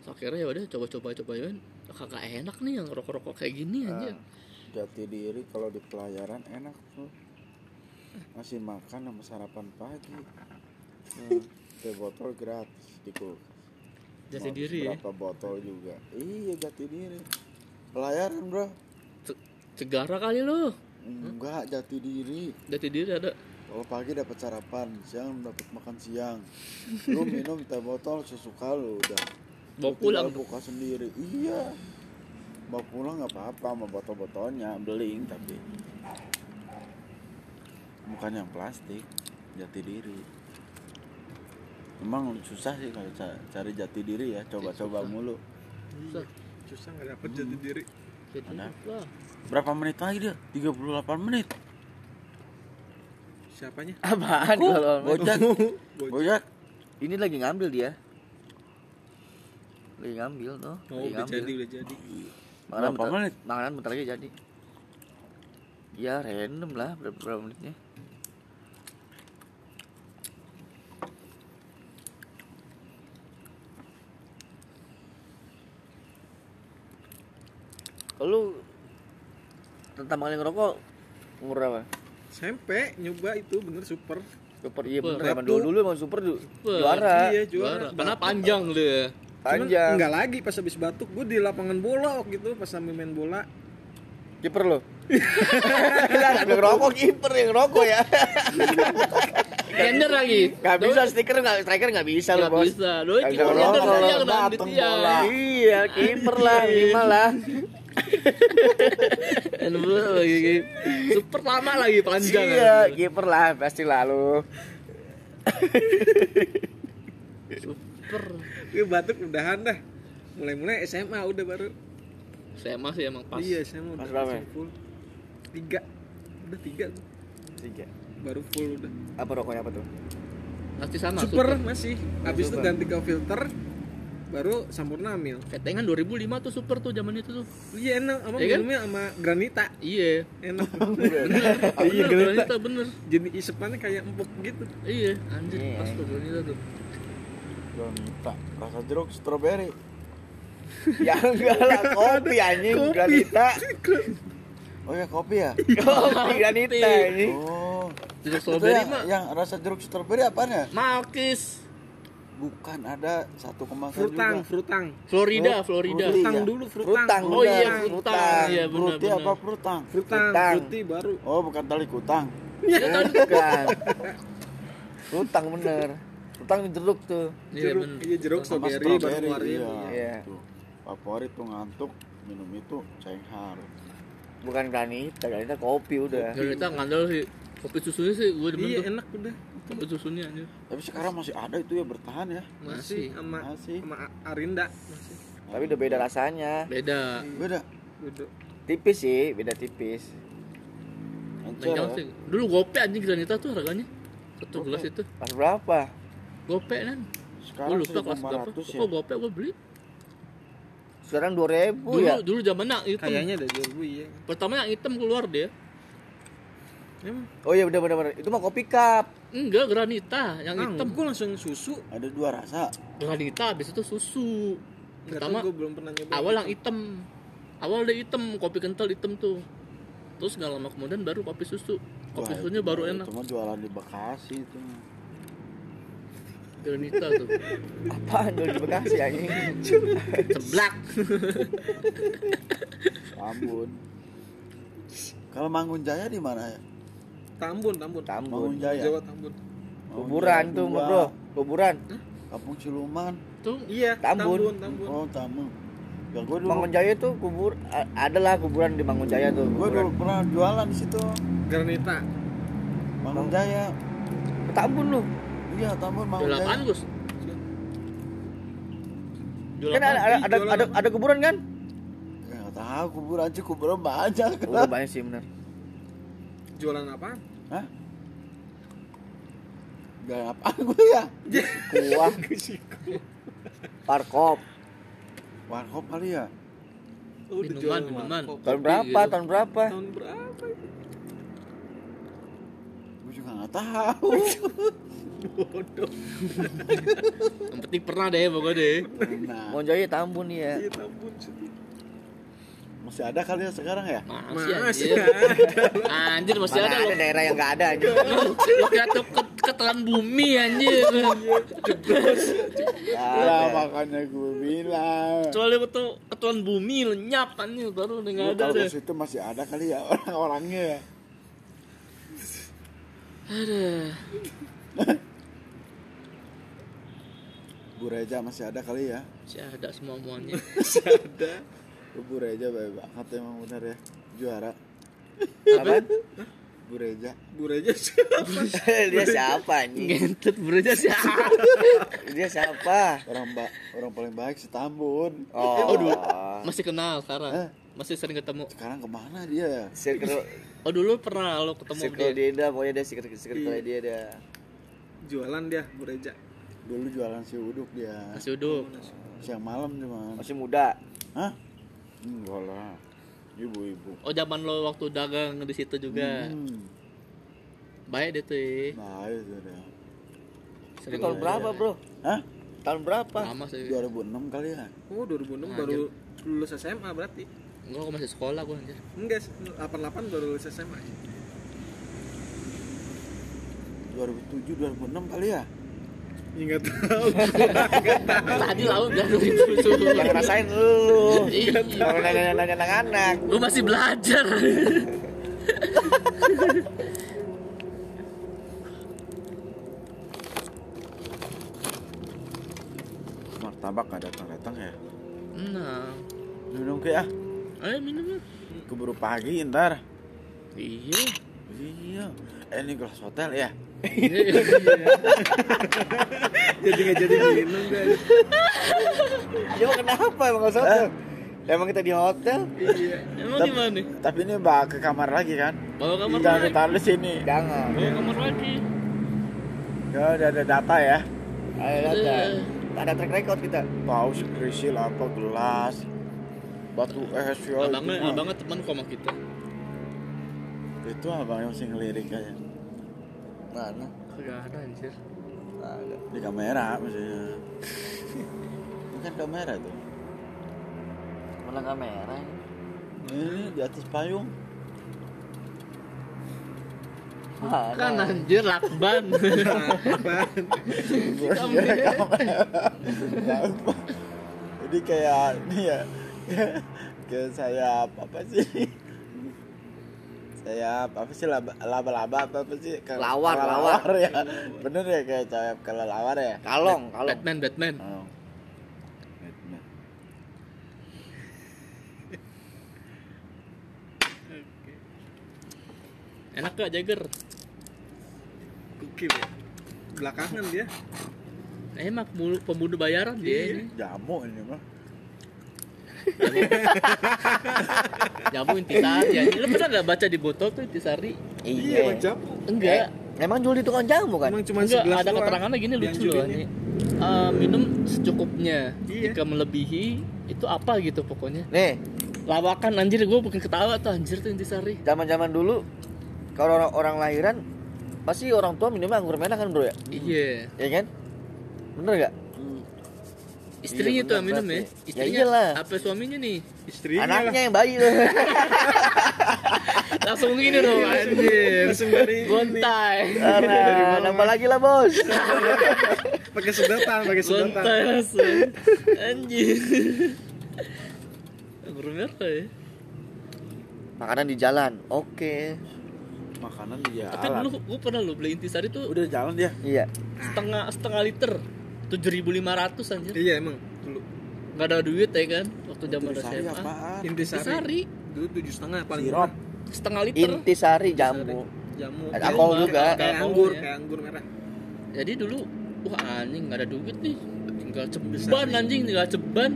so, akhirnya ya udah coba-coba cobain kagak enak nih yang rokok-rokok kayak gini Ah. aja Jati diri kalau di pelayaran enak tuh. Masih makan sama sarapan pagi. Hmm. Teh botol gratis di kulkas. Jati diri ya Berapa botol juga. Iya jati diri. Pelayaran bro. segara kali lo Enggak jati diri. jati diri ada Kalau pagi dapat sarapan, siang dapat makan siang. Lu minum teh botol sesuka lu udah. bawa pulang buka sendiri. Iya. Bawa pulang nggak apa-apa sama botol-botolnya, beling tapi bukan yang plastik, jati diri. Emang susah sih kalau ca- cari jati diri ya, coba-coba mulu. Susah. Susah nggak dapet jati Ada. diri lah. Berapa menit lagi dia? 38 menit. Siapanya? Apaan kalau Bojak. Bojak. ini lagi ngambil dia. Lagi ngambil tuh. Oh, lagi udah ngambil. jadi, udah jadi. Makanan Berapa bentar, menit? Makanan bentar lagi jadi. Ya random lah berapa, berapa menitnya. Lu tentang maling rokok umur berapa? SMP nyoba itu bener super. Super iya Super. bener dulu dulu emang super du- Super. juara. Iya Juara. juara. Karena panjang lu ya. Panjang. Enggak lagi pas habis batuk gue di lapangan bola waktu itu pas sambil main bola. Kiper lo. Lah ngambil rokok kiper yang rokok ya. Gender lagi. Gak bisa stiker gak striker gak bisa lo bos. bisa. Doi kiper bisa gender lo. kena. Iya kiper lah minimal lah. Dan bener lagi. Super lama lagi panjang. Iya kiper lah pasti lalu. Super. Gue batuk udahan dah. Mulai-mulai SMA udah baru. Saya masih emang pas. Iya SMA udah Pas full. Tiga. Udah tiga tuh. Tiga. Baru full udah. Apa rokoknya apa tuh? Masih sama. super, masih. Habis itu ganti ke filter. Baru Sampurna ambil. Ketengan 2005 tuh super tuh zaman itu tuh. Iya enak, sama Iya kan? minumnya sama granita. Iya. Enak. Iya, granita bener. Jadi isepannya kayak empuk gitu. Iya, anjir Iya. pas tuh granita tuh. Granita, rasa jeruk strawberry. ya enggak lah kopi anjing granita. Oh ya kopi ya? Kopi granita ini. Oh. Jeruk Itu strawberry yang, mah yang rasa jeruk strawberry apaan ya? Malkis. Bukan ada satu kemasan Frutang, juga. frutang. Florida, Florida. Frutang Iya. dulu, frutang. Frutang, Oh iya, Frutang. frutang. Iya benar Fruity benar. apa frutang? Frutang, Frutang. fruity baru. Oh bukan tali kutang. Bukan. Frutang bener. Frutang jeruk tuh. Iya Jeruk, iya jeruk strawberry baru strawberry. Iya. Iya. Tuh. Favorit tuh ngantuk minum itu cenghar. Bukan granita, granita kopi udah. Granita ngandel sih. Kopi susunya sih gue demen Iya tuh. enak udah. Kopi susunya aja. Tapi sekarang masih ada itu ya bertahan ya. Masih sama Masih. sama Arinda masih. Tapi udah beda rasanya. Beda. Beda. Duduk. Tipis sih, beda tipis. Megang ya. sih. Dulu gope anjing granita tuh harganya. Satu gelas itu. Pas berapa? Gope kan. Sekarang Gue lupa kelas berapa. 1500 ya. Kok gope gue beli? Sekarang 2000 Dulu ya. dulu zaman yang hitam. Kayaknya ada dulu iya. Pertama yang hitam keluar dia. Oh iya bener bener bener. Itu mah kopi cup. Enggak, granita yang hitam. gue langsung susu. Ada dua rasa. Granita habis itu susu. Enggak Pertama tahu gue belum pernah nyoba. awal yang hitam. Awal dia hitam, kopi kental hitam tuh. Terus nggak lama kemudian baru kopi susu. Kopi Wah, susunya itu- baru enak. Itu mah jualan di Bekasi itu. Granita tuh. Apaan dulu di Bekasi anjing? Ceblak. Sabun. Kalau Mangun Jaya di mana ya? Tambun, Tambun. Tambun. Jaya. Jawa Tambun. Kuburan tuh, bro. Kuburan. Kampung Ciluman. Tuh Iya, Tambun. Tambun, Tambun. Oh, Tambun. Ya gue dulu Mangun Jaya tuh kubur adalah kuburan di Mangun Jaya tuh. gue dulu kuburan. pernah jualan di situ. Granita. Mangun Jaya. Tambun lu. Iya, Tambun Mangun jual Jaya. apaan Gus? Kan ada ada ada, Jualan ada, ada kuburan kan? Ya tahu kuburan sih kuburan banyak. Udah banyak sih bener. Jualan apaan? Hah? Gak apa gue ya? Kuah. Parkop. Warkop kali ya? Oh, Minuman, minuman. warkop. Tahun berapa? Tahun berapa? Tahun berapa? itu? Gue juga nggak tahu. Yang penting pernah deh pokoknya deh. Nah, Mangun Jaya Tambun ya. Iya, Tambun. Masih ada kali ya sekarang ya? Masih Masih anjir. ada. Anjir masih Mana ada ada loh. daerah yang nggak ada aja. Lo kira tuh ke- ketelan bumi anjir. Ya makanya gue bilang. Kecuali tuh ketelan bumi lenyap anjir baru udah nggak ada kalau deh. situ masih ada kali ya orang-orangnya ya. Aduh. Bu Reja masih ada kali ya. Masih ada semua muanya. Bu Reja baik banget emang bener ya. Juara. Apaan? Bu Reja. Bureja siapa? Dia siapa anjing? Ngentut bereja sih. Dia siapa? Orang ba orang paling baik si Tambun. Oh, dulu. Masih kenal sekarang. Eh. Masih sering ketemu. Sekarang ke mana dia? Circle Oh dulu pernah lo ketemu circle dia. dia dah, pokoknya dia circle circle dia dah. Jualan dia, Bureja. Dulu jualan si uduk dia. Masih duduk. Siang malam cuman. Masih muda. Hah? Enggak lah. Ibu-ibu. Oh zaman lo waktu dagang di situ juga. Hmm. Baik deh tuh. ya. Baik sudah. Itu Sering tahun ngobrol. berapa, Bro? Hah? Tahun berapa? Lama sih. 2006 kali ya? Oh, 2006 baru lulus SMA berarti. Enggak, aku masih sekolah gua anjir. Enggak, 88 baru lulus SMA. 2007 2006 kali ya? Enggak tahu. Tadi laut udah itu. Yang ngerasain lu. Iya. Kalau nanya-nanya anak-anak. Gua masih belajar. Martabak gak datang-datang ya? Nah, Minum ke ya? ayo minum yuk. Keburu pagi ntar Iya. Iya Eh ini gelas hotel ya? Jadi enggak jadi minum guys. Ya kenapa emang nggak hotel? Emang kita di hotel? Emang di mana? Tapi ini bawa ke kamar lagi kan? Bawa kamar Jangan lagi. ditaruh di sini Jangan. Bawa kamar lagi. Ya udah ada data ya Ayo datang. Ada track record kita. Tahu si krisil apa gelas Batu es ya Abangnya, abangnya teman kok sama kita. Itu abang yang masih ngelirik aja Mana? Kagak ada anjir. Ada. Di kamera maksudnya Ini kan kamera tuh Mana kamera? Ini di atas payung Mana? Kan anjir lakban. Gampang. Jadi kayak ini ya Kayak sayap apa sih Sayap apa sih laba- laba-laba apa apa sih Kayak Lawar, kelelawar ya Bener ya kayak sayap kelelawar ya Kalong, kalong. Batman, Batman. Oh. Batman. Enak gak Jagger? Gokil ya. Belakangan dia. Emang pembunuh, pembunuh bayaran dia ini. Jamu ini mah Jamu intisari anjir. Lu pernah gak baca di botol tuh intisari? Iya, Bang Jamu. Enggak. Emang jual di tukang jamu kan? Emang cuma Enggak, ada keterangannya gini lucu loh ini. Eh, minum secukupnya. Iya. Jika melebihi itu apa gitu pokoknya. Nih, Lawakan anjir gue bukan ketawa tuh anjir tuh intisari. zaman-zaman dulu kalau orang, orang lahiran pasti orang tua minumnya anggur merah kan, Bro ya? Iya. Ya kan? Bener gak? Istrinya Iya, tuh minum ya. berarti. Ya Istrinya iyalah. apa suaminya nih? Istrinya Anaknya yang bayi tuh. Langsung gini dong anjir. langsung dari Gontai. Nambah lagi lah, Bos. pakai sedotan, pakai sedotan. Gontai langsung. Anjir. Merah ya. makanan di jalan oke Makanan di Tapi jalan. dulu gue pernah lo beli intisari tuh Udah jalan dia. iya setengah setengah liter 7.500 anjir. Iya emang dulu. Nggak ada duit ya kan waktu zaman Intisari SMA. apaan? Intisari. Intisari Dulu tujuh setengah paling Sirup. setengah liter. intisari jamu Jamu. Ada alkohol juga. Kayak anggur, ya. kayak anggur merah. Jadi dulu wah anjing nggak ada duit nih. Tinggal ceban anjing, tinggal ceban.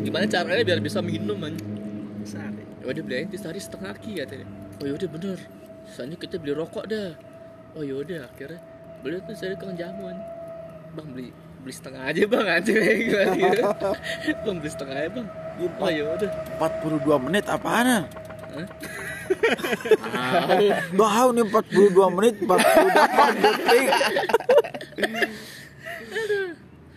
Gimana caranya biar bisa minum anjing? Sari. Ya udah beli intisari setengah ki katanya. Oh yaudah bener. Sisanya kita beli rokok dah. Oh yaudah akhirnya beli tuh saya kang jamuan. Bang beli beli setengah aja bang gimana gitu. bang beli setengah aja bang. Oh yaudah. 42 menit apaan? Tahu. Tahu nih 42 menit 48 detik.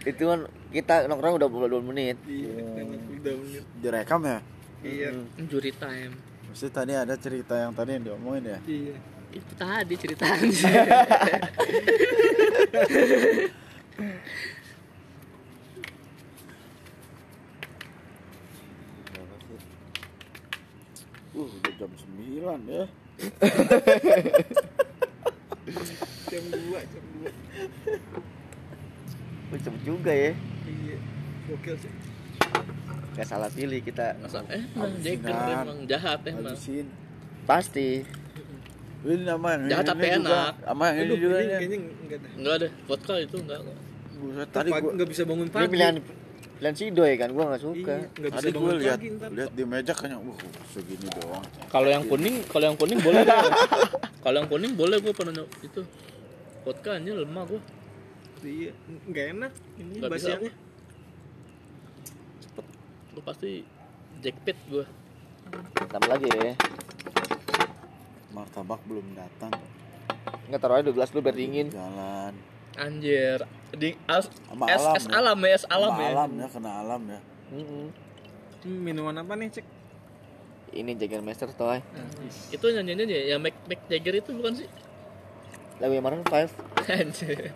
itu kan kita nongkrong udah 22 menit Iya, enak udah menit. Direkam ya? Iya. Juri time. Mesti tadi ada cerita yang tadi yang diomongin ya? Iya. Itu tadi ceritanya. Uh, udah jam 9 ya. Jam 2, jam 2. Wih, cepet juga ya Iya. Gokil sih. Gak salah pilih kita Masa eh emang Jagger emang jahat emang. Habisin. Pasti Ini nama yang Jahat tapi juga. enak. Sama yang ini Aduh, juga ini ya. kayaknya enggak deh, vodka itu enggak. Buset, Tadi gua enggak bisa bangun Ini pagi. pilihan pilihan si Doi kan gua gak suka Iya, bisa tadi bangun lihat lihat di meja kayaknya wah segini doang. Kalau yang kuning, kalau yang kuning boleh deh. kalau yang kuning boleh gua pernah itu. Vodka anjir lemah gua. Iya, enggak enak ini Nggak basiannya. Gua pasti jackpot gua. Tambah lagi ya Martabak belum datang. Nggak taruh aja dua gelas dulu biar dingin Jalan. Anjir. Di as, Sama es, alam es ya. alam ya, es alam Sama ya. alam ya, kena alam ya. Mm-mm. Hmm, minuman apa nih, Cek? Ini Jägermeister toy Itu nyanyinya ya, yang Mac Mac Jagger itu bukan sih? Lagu yang Maroon 5 Anjir.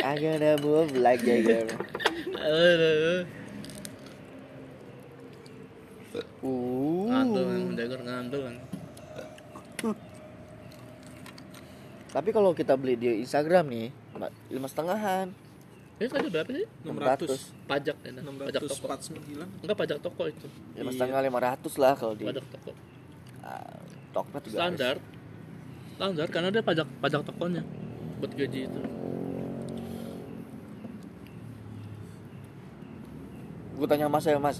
I gonna move like Jagger Aduh. Uh kan, Jagger ngantul kan. Tapi kalau kita beli di Instagram nih lima setengahan Ini tadi berapa sih? 600. Pajak ya, nah. pajak toko. 649. Enggak pajak toko itu. lima setengah lima ratus lah kalau di Pajak toko. Ah, Tokped juga Standar. Standar karena dia pajak pajak tokonya buat gaji itu. Gue tanya mas ya mas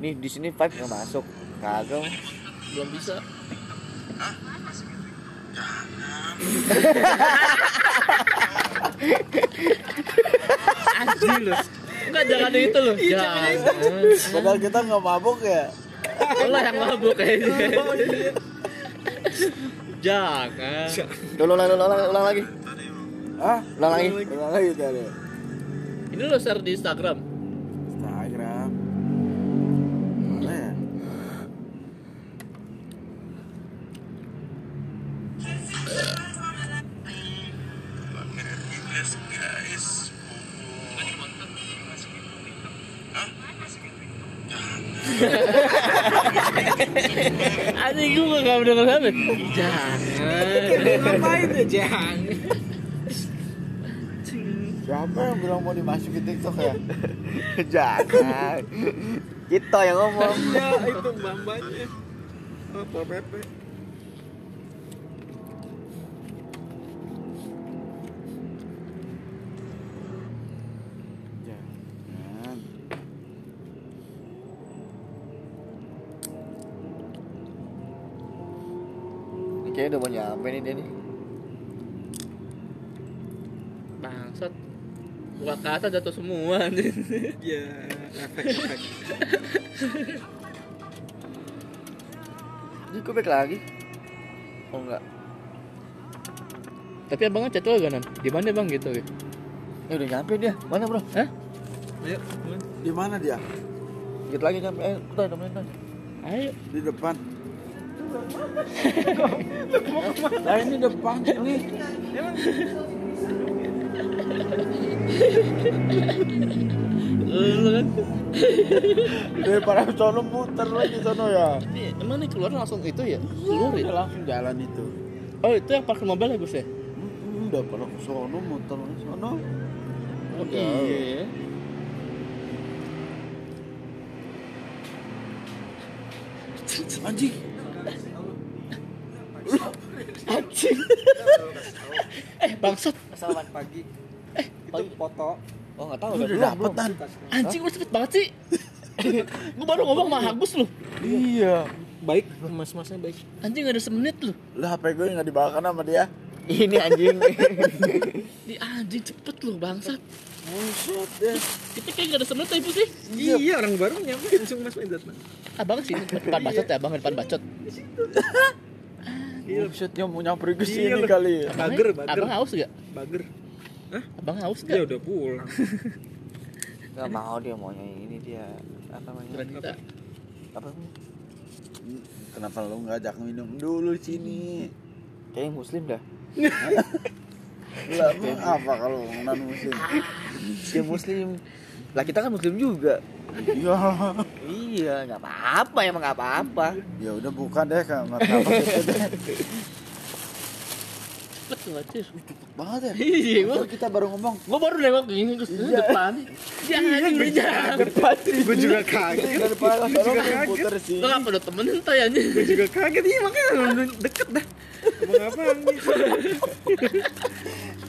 Nih di sini five nggak masuk Kagak Belum bisa. Anjing lu. Enggak jangan itu lu. Jangan. Padahal kita nggak mabuk ya. Lo yang mabuk kayaknya. Jangan. Ulang, ulang, ulang, ulang, lagi Hah? Ulang lagi Ulang lagi tadi. Ini lo share di. Instagram. Anjing gue gak mendengar apa. Jangan. Ngapain tuh, Jang? Siapa yang bilang mau dimasukin TikTok ya? Jangan Kita yang ngomong Ya, itu mbak-mbaknya. Apa Pepe? Udah nyampe nih dia nih Bangsat. Gua ke atas jatuh semua. Ya, efek-efek. Ini gue balik lagi Oh enggak Tapi abangnya chat lo gak nan? Di mana bang gitu? gitu. Ini udah nyampe dia Mana bro? Hah? Ayo. Di mana dia? Dikit lagi nyampe Eh, kita temenin Tan. Ayo. Di depan. Nah ini depan nih. Lu kan. Daripada sono muter lagi sono ya. Ini emang nih keluar langsung itu ya? Keluar ya? Langsung jalan itu. Oh itu yang parkir mobil ya Gus ya? Udah pada ke sono muter sono. Oh iya ya. Anjing. Anjing. eh bangsat. Selamat pagi. Eh Itu foto. Oh nggak tahu. Lu udah udah dapet tan. Anjing lu cepet banget sih. gue baru ngomong sama Agus lu. Iya. Baik, mas-masnya baik. Anjing ada semenit lu. Lah HP gue nggak dibawakan sama dia. Ini anjing. Di anjing cepet lu bangsat. Buset deh. Kita kayak gak ada semenit tapi sih. Iya, orang baru nyampe langsung mas main datang. Abang sini depan bacot ya, abang depan bacot. Buset dia mau nyamperin ke Iya, sini kali ya. Abang, Bager, bager. abang haus gak? Bager. Abang haus Dia gak? udah pulang. Gak mau dia maunya ini dia apa namanya? Granita. Apa namanya? Kenapa lu nggak ajak minum dulu sini? Kayaknya muslim dah. Lah apa kalau non muslim? Dia muslim. Lah kita kan muslim juga. Iya. Iya, nggak apa-apa emang nggak apa-apa. Ya udah buka deh martabak itu deh. Cepet tuh anjir. Banget ya. Iya, gua, kita baru ngomong. gua baru nengok ini ke depan. Jangan anjing lu jangan. Gue juga kaget. Depan ke sono puter sih. Lu ngapa udah temenin tay anjing? Gue juga kaget. Iya makanya deket dah. Abang apa nih?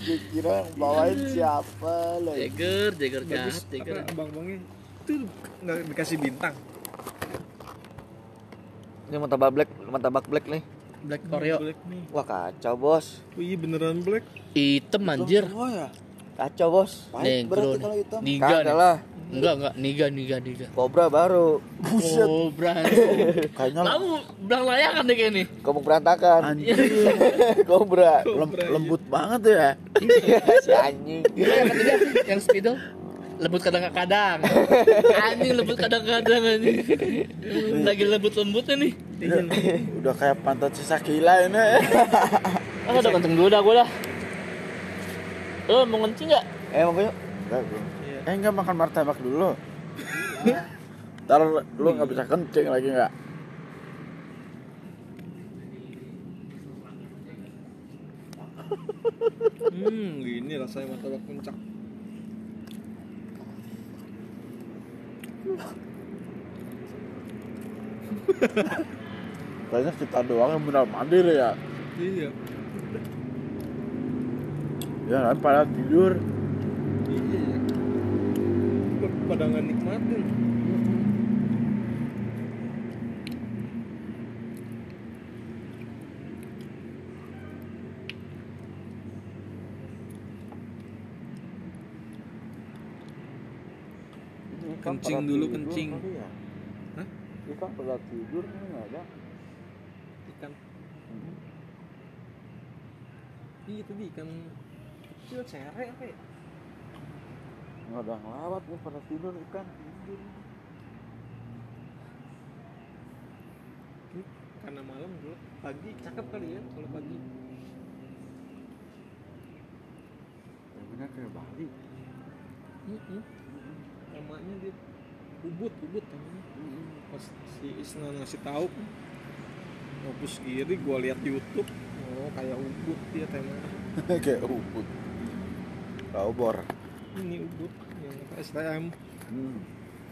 Gue kira yang bawain siapa lah. Jagger, Jagger jahat, Bagus. Jagger. Apa abang-abangnya? Itu nggak dikasih bintang. Ini martabak black, martabak black nih. Black Oreo. Black nih. Wah kacau bos, Oh iya beneran black. Hitam anjir. Semua ya. kacau bos. Pahit Negro berarti nih. kalau hitam. Kagak nih. lah, Enggak, enggak. Niga, niga, niga. kobra baru. Buset. Berani. Kayaknya Kamu belang layakan deh kayak nih. Kamu berantakan. anjing kobra. lem- lembut banget ya. si anjing. Gila yang ketiga yang spidol lembut kadang-kadang anjing lembut kadang-kadang anjing lagi lembut-lembutnya nih Udah, udah kayak pantat sisa gila ini. ah udah kenceng dulu dah gue dah lo mau ngencing nggak Eh mau yuk. Enggak, bro. Eh enggak makan martabak dulu. Ntar lu nggak bisa kencing lagi nggak? Hmm, gini rasanya martabak puncak. Kayaknya kita doang yang benar mandiri ya. Iya. Ya kan pada tidur. Iya. Pada nggak nikmatin. Kencing dulu, kencing. Hah? Ikan pada tidur ini nggak ada. Ikan. Iya tadi ikan kecil cere apa ya? Nggak ada ngelawat nih pada tidur ikan. Ini karena malam dulu pagi cakep kali ya kalau pagi. Ya benar kayak Bali. Namanya dia ubud ubud namanya. Pas si Isna ngasih tahu Opus kiri gua lihat YouTube oh kayak ubud dia temanya kayak ubud. Kau bor. Ini ubud yang STM Hmm.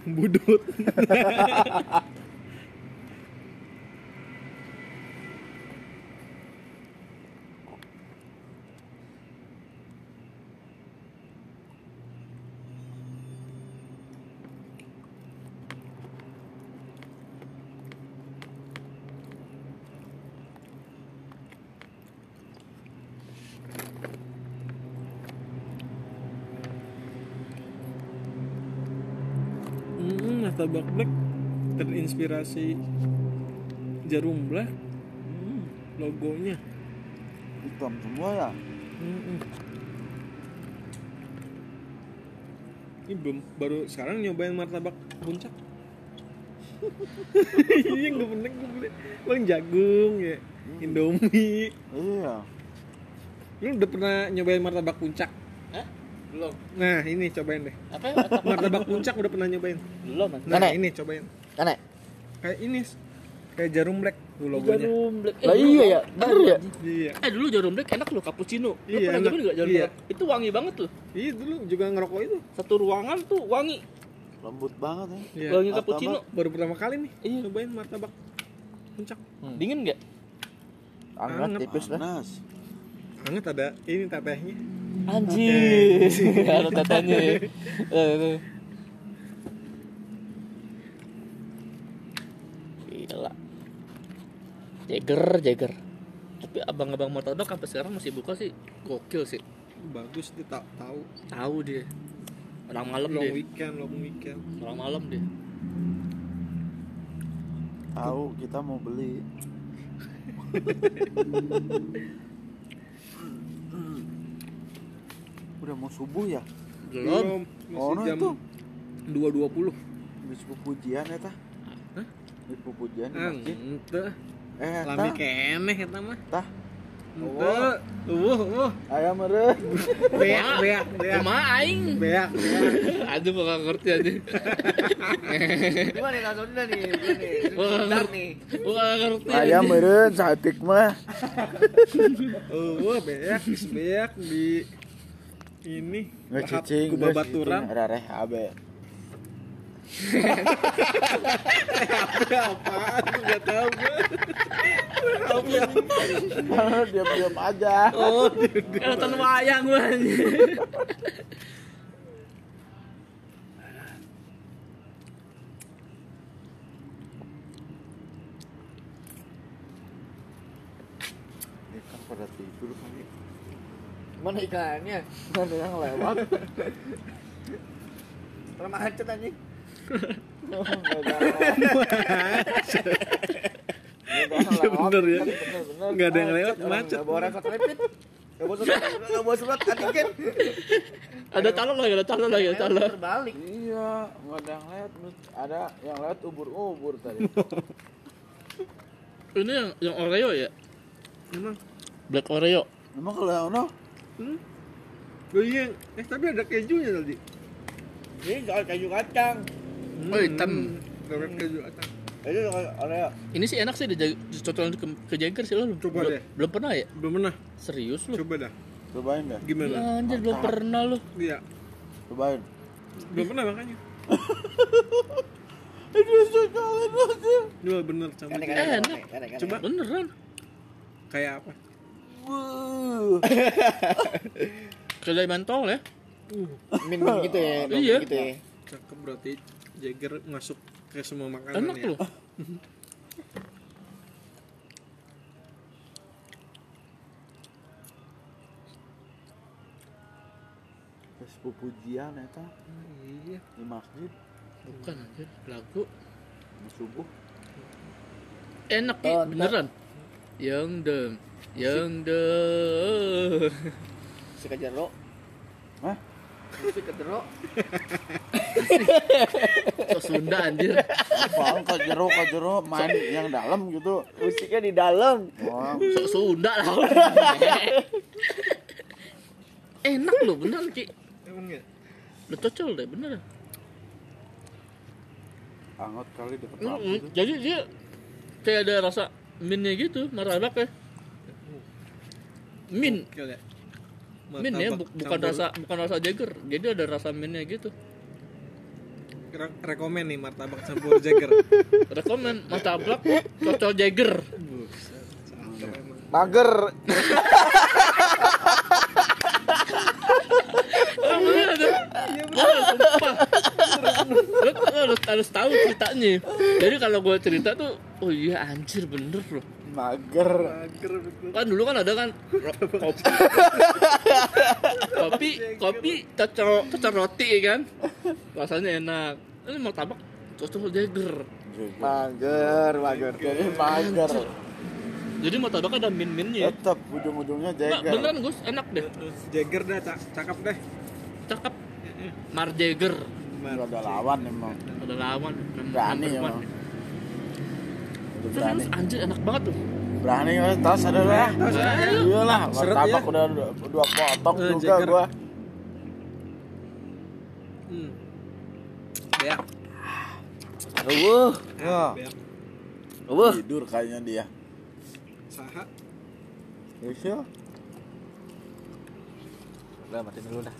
budut Hmm, martabak black terinspirasi jarum black. Hmm, logonya. Hitam semua ya. Mm-mm. Ini belum baru sekarang nyobain martabak puncak. Iya nggak pernah gue beli. Paling jagung ya, Indomie. Iya. Lu udah pernah nyobain martabak puncak? Hah? Belum. Nah, ini cobain deh. Apa ya? Martabak puncak udah pernah nyobain. Belum. Mas. Nah, ini cobain. Nenek. Kayak ini kayak jarum black tuh logonya. Jarum black. Lah dulu iya ya, bener ya? Iya. Eh dulu jarum black enak loh cappuccino. Lu Iya, pernah enak. nyobain nggak jarum Iya. black? Itu wangi banget tuh. Iya dulu juga ngerokok itu. Satu ruangan tuh wangi. Lembut banget ya. Iya. Wangi Martabak. cappuccino. Baru pertama kali nih Iya. nyobain martabak puncak. Dingin nggak? Anget Anget. tipis lah. Panas. Hangat ada ini tetehnya. Anjir. Ada tetenya. Eh, Gila. Jagger, Jagger. Tapi abang-abang martabak sampai sekarang masih buka sih. Gokil sih. Bagus dia tak tahu. Tahu dia. Orang malam Long dia. weekend, long weekend. Orang malam dia. Tahu kita mau beli. Udah mau subuh ya? Belum. Masih Oh, no, jam itu. 2.20. Di pujian ya tah? Hah? Di pujian di masjid. Eh, Lami keneh eta mah. Tah. Uh, uh. Ayam meren. Beak, beak, beak. Kumaha aing? Beak, beak. Aduh gua gak ngerti aja. Gimana nih langsung nih. Gua. Gua Bentar nih. Gua gak ngerti. Ayam meren satik mah. Uh, beak, beak di ini Nggak lahap cicing. ku nggak babaturan. cicing. Ada reh abe. Apaan? Enggak tahu gua. Diam-diam aja. Oh, Kelihatan wayang anjir. Ikan pada tidur kali. Mana ikannya? Mana yang lewat? Pernah macet Iya, bener ya. Nggak ada yang lewat, macet. Gak bawa refleks rapid. Gak bawa surat, gak bawa surat antigen. Ada calon lagi, ada calon lagi, ada calon. Terbalik. Iya, nggak ada yang lewat. Ada yang lewat ubur-ubur tadi. Ini yang yang Oreo ya? Emang. Black Oreo. Emang kalau yang ono Oh iya, eh tapi ada kejunya tadi. Ini soal kayu kacang. Oh, hitam. Ada keju soal Oreo. Ini sih enak sih dicocokin ke, ke Jagger sih lo. Coba belum, deh. Belum pernah ya? Belum pernah. Serius lu? Coba dah. cobain dah. Gimana? Anjir belum pernah lu. Iya. Cobain. Belum pernah makanya. Aduh, sekali banget. Dua bener sama dia. Enak. Coba beneran. Kayak apa? Kedai mentol ya? min min gitu ya. Iya. Gitu ya. Cakep berarti Jagger masuk ke semua makanan Enak ya. loh. Tes pujian eta Iya. di masjid Bukan anjir, lagu. di subuh. Enak Ki, Oh, beneran. Yang dem, yang dem. Si kejero. Hah? Si kejero. Kok Sunda anjir. Apaan kok jero kok jero main yang dalam gitu. Musiknya di dalam. Wah, Sok Sunda lah. Enak loh, bener Ki. Emang ya? Cocol deh, bener. anget kali deket Mm, lampu mm. tuh. Jadi dia kayak ada rasa minnya gitu, martabak ya. Min, ya. min ya, bukan rasa bukan rasa Jagger. Jadi ada rasa minnya gitu. Re- rekomen nih martabak campur Jagger. Rekomen martabak cocol Jagger. Mager. Harus, harus tahu ceritanya. Jadi kalau gue cerita tuh, oh iya anjir bener loh. Mager. Mager betul. Kan dulu kan ada kan kopi. kopi, kopi cocol, cocol roti kan. Rasanya enak. Ini martabak cocol Jagger. Mager, mager. Jadi mager. Jadi martabak ada min-minnya. Tetap ujung-ujungnya Nggak, jaga. beneran Gus, enak deh. Jagger dah cak- cakep deh. Cakep. Mar Jagger. Mar- Gak ada lawan emang. Ada lawan. Berani emang. Terus anjir enak banget tuh. Berani mas, tas ada lah. Ya? iya lah Iyalah, martabak ya. udah dua, potong uh, juga gue gua. Hmm. Beak. Ya. Uh. Tidur kayaknya dia. Saha. Ya. Udah matiin dulu dah.